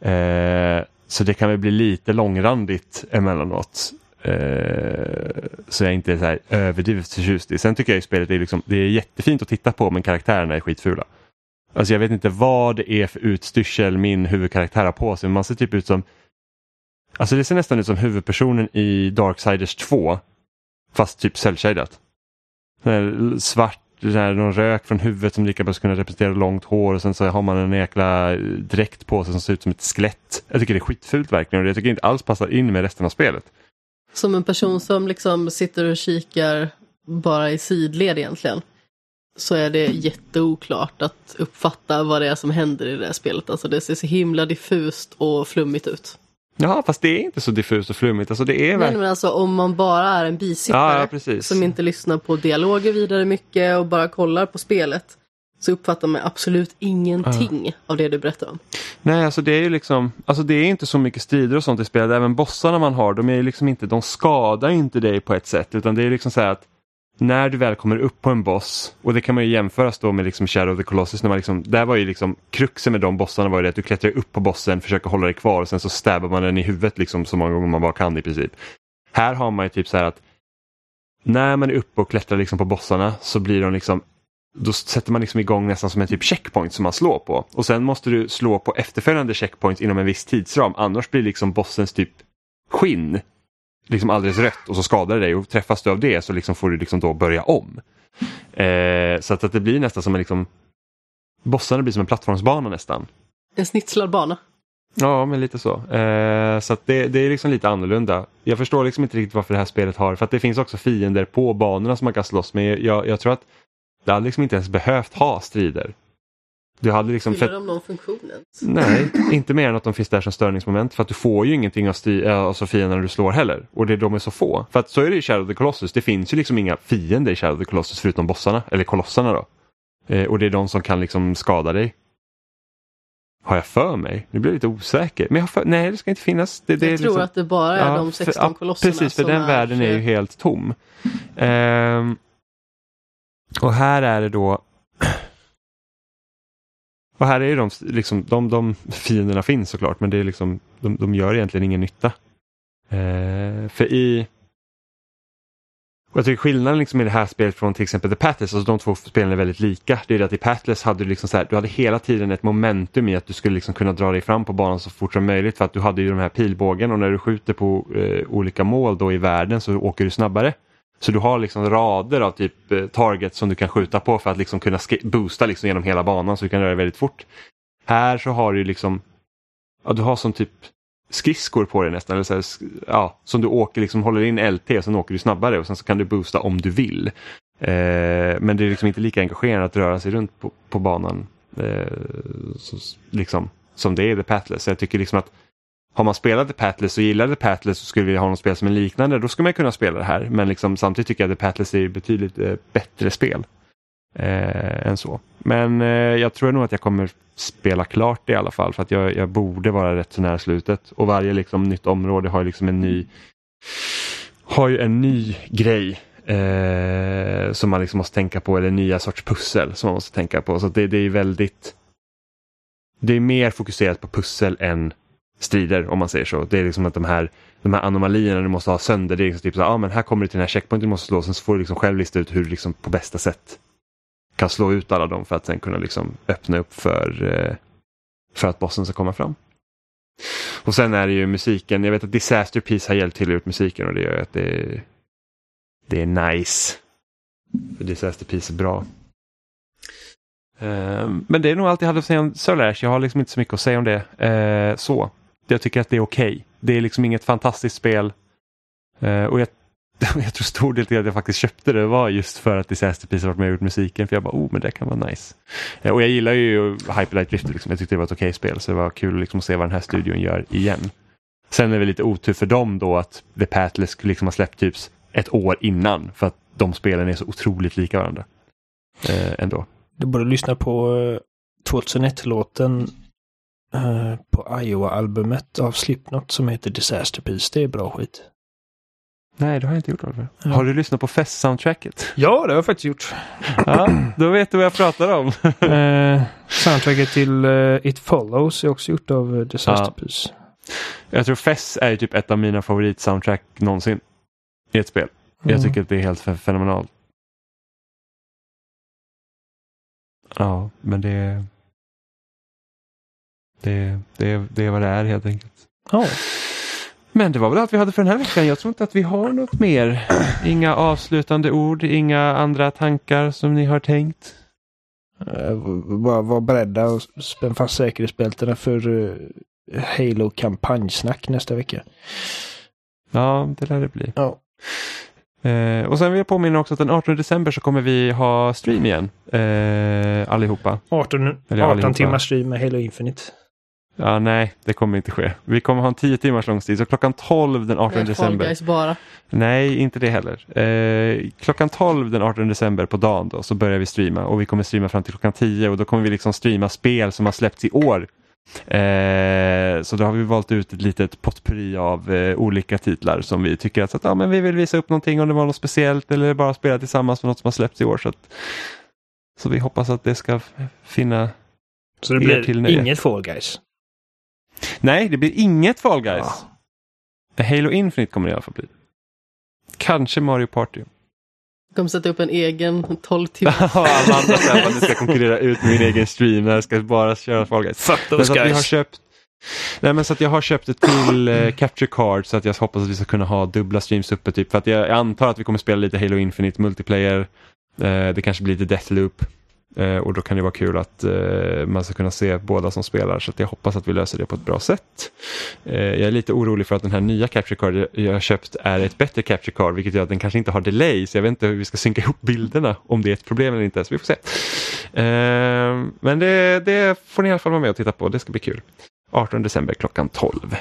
Eh, så det kan väl bli lite långrandigt emellanåt. Eh, så jag inte är så här överdrivet förtjust i. Sen tycker jag ju spelet är, liksom, det är jättefint att titta på men karaktärerna är skitfula. Alltså jag vet inte vad det är för utstyrsel min huvudkaraktär har på sig, men man ser typ ut som Alltså det ser nästan ut som huvudpersonen i Darksiders 2 fast typ cellshadat. Svart här, någon rök från huvudet som lika bra skulle kunna representera långt hår och sen så har man en jäkla eh, dräkt på sig som ser ut som ett skelett. Jag tycker det är skitfult verkligen och det tycker jag inte alls passar in med resten av spelet. Som en person som liksom sitter och kikar bara i sidled egentligen. Så är det jätteoklart att uppfatta vad det är som händer i det här spelet. Alltså det ser så himla diffust och flummigt ut. Ja, fast det är inte så diffust och flummigt. Alltså det är Nej, verkligen... men alltså om man bara är en bisittare Ja, ja, som inte lyssnar på dialoger vidare mycket och bara kollar på spelet så uppfattar man absolut ingenting av det du berättar om. Nej, alltså det är ju liksom, alltså det är inte så mycket strider och sånt i spelet. Även bossarna man har, de är ju liksom inte, de skadar inte dig på ett sätt utan det är liksom så här att när du väl kommer upp på en boss, och det kan man ju jämföras då med liksom Shadow of the Colossus, när man liksom, där var ju liksom kruxen med de bossarna var ju det att du klättrar upp på bossen, försöker hålla dig kvar och sen så stabbar man den i huvudet liksom så många gånger man bara kan i princip. Här har man ju typ så här att när man är uppe och klättrar liksom på bossarna så blir de liksom då sätter man liksom igång nästan som en typ checkpoint som man slår på. Och sen måste du slå på efterföljande checkpoints inom en viss tidsram. Annars blir liksom bossens typ skinn liksom alldeles rött och så skadar det dig och träffas du av det så liksom får du liksom då börja om. Eh, så att, att det blir nästan som en liksom Bossarna blir som en plattformsbana nästan. En snitslad bana. Ja, men lite så. Eh, så det, det är liksom lite annorlunda. Jag förstår liksom inte riktigt varför det här spelet har, för att det finns också fiender på banorna som man kan slåss med. Jag, jag tror att det hade liksom inte ens behövt ha strider. Du hade liksom... Fyller För, de någon funktion nej, inte mer än att de finns där som störningsmoment för att du får ju ingenting av stri, äh, alltså fienderna du slår heller. Och det, de är så få. För att så är det i Shadow of the Colossus. Det finns ju liksom inga fiender i Shadow of the Colossus förutom bossarna, eller kolossarna då. Eh, och det är de som kan liksom skada dig. Har jag för mig? Nu blir jag lite osäker. Men jag har för, nej, det ska inte finnas. Det, det är Jag tror liksom- att det bara är Ja, de för- 16 ja, kolosserna Precis, för den världen är ju helt tom. Ehm, och här är det då och här är de, liksom, de, de fienderna finns såklart men det är liksom, de, de gör egentligen ingen nytta. Eh, för i och jag tycker skillnaden liksom i det här spelet från till exempel The Pathless, alltså de två spelen är väldigt lika. Det är det att i Pathless hade du liksom så här, du hade hela tiden ett momentum i att du skulle liksom kunna dra dig fram på banan så fort som möjligt för att du hade ju de här pilbågen och när du skjuter på eh, olika mål då i världen så åker du snabbare. Så du har liksom rader av typ eh, targets som du kan skjuta på för att liksom kunna boosta liksom genom hela banan så du kan röra dig väldigt fort. Här så har du ju liksom, ja du har som typ skridskor på dig nästan, eller så här, ja, som du åker, liksom håller in LT och sen åker du snabbare och sen så kan du boosta om du vill. Eh, men det är liksom inte lika engagerande att röra sig runt på, på banan eh, så, liksom, som det är i The Pathless. Så jag tycker liksom att har man spelat The Patless och gillar The Patless och skulle vilja ha något spel som är liknande, då skulle man kunna spela det här. Men liksom, samtidigt tycker jag att The Patless är ett betydligt eh, bättre spel eh, än så. Men eh, jag tror nog att jag kommer spela klart det i alla fall för att jag, jag borde vara rätt så nära slutet. Och varje liksom, nytt område har ju liksom en ny har ju en ny grej eh, som man liksom måste tänka på eller nya sorts pussel som man måste tänka på. Så det, det är väldigt det är mer fokuserat på pussel än strider om man säger så. Det är liksom att de här, de här anomalierna du måste ha sönder, det är liksom typ så här, ah, men här kommer du till den här checkpointen du måste slå, sen så får du liksom själv lista ut hur du liksom på bästa sätt kan slå ut alla dem för att sen kunna liksom öppna upp för, eh, för att bossen ska komma fram. Och sen är det ju musiken, jag vet att Disaster Piece har hjälpt till att gjort musiken och det gör att det, det är nice. För Disaster Piece är bra. Eh, men det är nog allt jag hade att säga om Solash. Jag har liksom inte så mycket att säga om det. Eh, så. Jag tycker att det är okej. Det är liksom inget fantastiskt spel. Eh, och jag, jag tror stor del till att jag faktiskt köpte det var just för att Disaster Piece har varit med och gjort musiken. För jag bara, oh men det kan vara nice. Eh, och jag gillar ju Hyperlight Drifter. Liksom. Jag tyckte det var ett okej spel. Så det var kul liksom att se vad den här studion gör igen. Sen är det lite otur för dem då att The Pathless liksom har släppt typ ett år innan. För att de spelen är så otroligt lika varandra. Eh, ändå. Du borde lyssna på eh, 2001-låten eh, på Iowa-albumet av Slipknot som heter Disaster Piece. Det är bra skit. Nej, det har jag inte gjort Oliver. Ja. Har du lyssnat på fest-soundtracket? Ja, det har jag faktiskt gjort. Ja, då vet du vad jag pratar om. eh, soundtracket till eh, It Follows är också gjort av eh, Disaster Ja. Piece. Jag tror Fess är typ ett av mina favoritsoundtrack någonsin i ett spel. Jag Mm. tycker att det är helt fe- fenomenalt. Ja, men det, det, det, det är vad det är helt enkelt. Ja. Men det var väl allt vi hade för den här veckan. Jag tror inte att vi har något mer. Inga avslutande ord, inga andra tankar som ni har tänkt. Eh, Var, var beredda och spänn fast säkerhetsbältena för uh, Halo kampanjsnack nästa vecka. Ja, det lär det bli. Ja. Eh, och sen vill jag påminna också att den 18 december så kommer vi ha stream igen. Eh, allihopa. 18, Eller 18 allihopa. timmars stream med Halo Infinite. Ja, nej, det kommer inte ske. Vi kommer ha en 10 timmars långstid, så klockan 12 den 18 Med Fall december. Guys bara. Nej, inte det heller. Eh, klockan 12 den 18 december på dagen då, så börjar vi streama och vi kommer streama fram till klockan 10 och då kommer vi liksom streama spel som har släppts i år. Eh, så då har vi valt ut ett litet potpurri av eh, olika titlar som vi tycker att, att ja, men vi vill visa upp någonting om det var något speciellt eller bara spela tillsammans med något som har släppts i år. Så, att, så vi hoppas att det ska finna... Så det blir inget Fall Guys. Nej, det blir inget Fall Guys. Ja. Halo Infinite kommer det i alla fall bli. Kanske Mario Party. Jag kommer sätta upp en egen 12 timmar. Amanda säger att ska jag konkurrera ut min egen stream. Jag ska bara köra Fall Guys. Fuck those så att vi har guys. köpt Nej men så att jag har köpt ett till eh, Capture Card så att jag hoppas att vi ska kunna ha dubbla streams uppe typ. För att jag, jag antar att vi kommer spela lite Halo Infinite multiplayer. Eh, det kanske blir lite Deathloop. Eh, och då kan det vara kul att eh, man ska kunna se båda som spelar. Så att jag hoppas att vi löser det på ett bra sätt. Eh, jag är lite orolig för att den här nya Capture Card jag- har köpt är ett bättre Capture Card. Vilket gör att den kanske inte har delay. Så jag vet inte hur vi ska synka ihop bilderna. Om det är ett problem eller inte. Så vi får se. Eh, men det, det får ni i alla fall vara med och titta på. Det ska bli kul. 18 december klockan 12.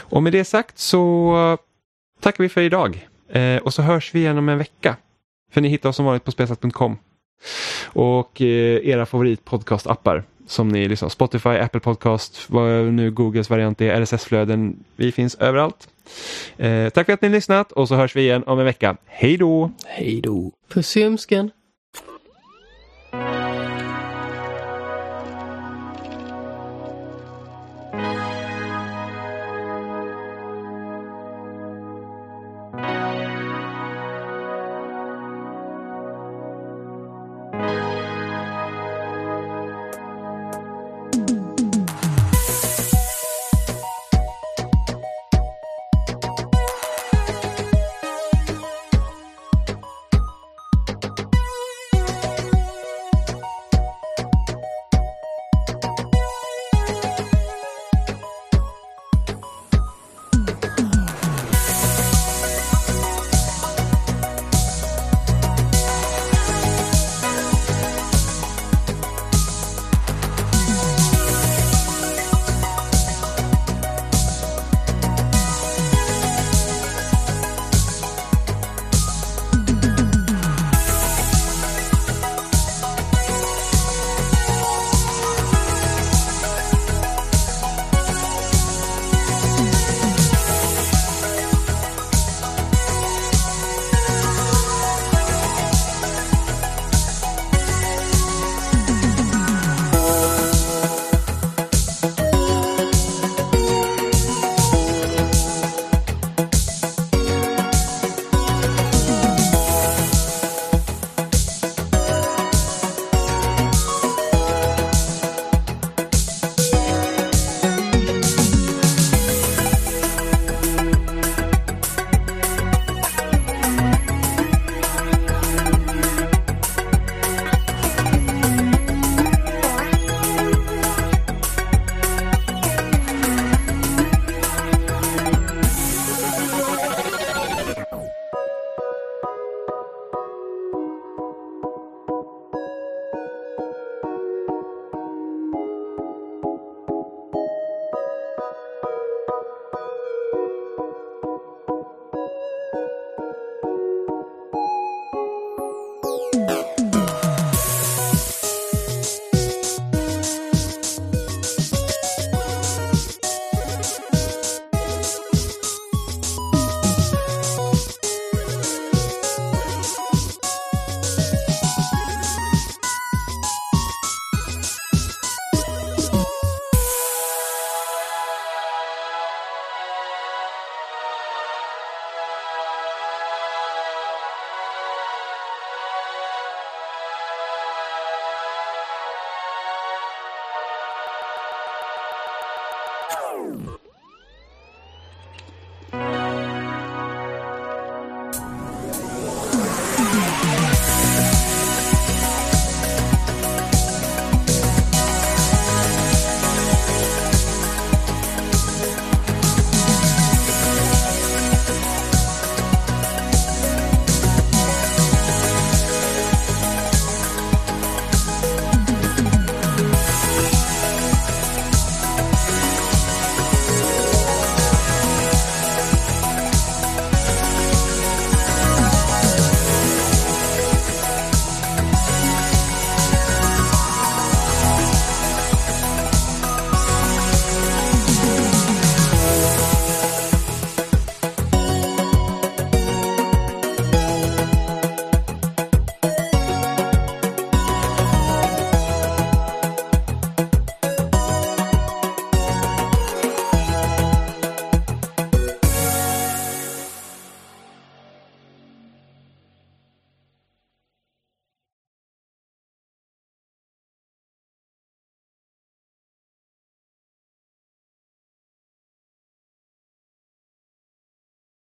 Och med det sagt så tackar vi för idag. Eh, och så hörs vi igen om en vecka. För ni hittar oss som vanligt på Spesat.com. Och eh, era favoritpodcastappar som ni lyssnar på. Spotify, Apple Podcast, vad nu Googles variant är, RSS-flöden. Vi finns överallt. Eh, tack för att ni har lyssnat och så hörs vi igen om en vecka. Hej då! Hej då. Puss i ömsken.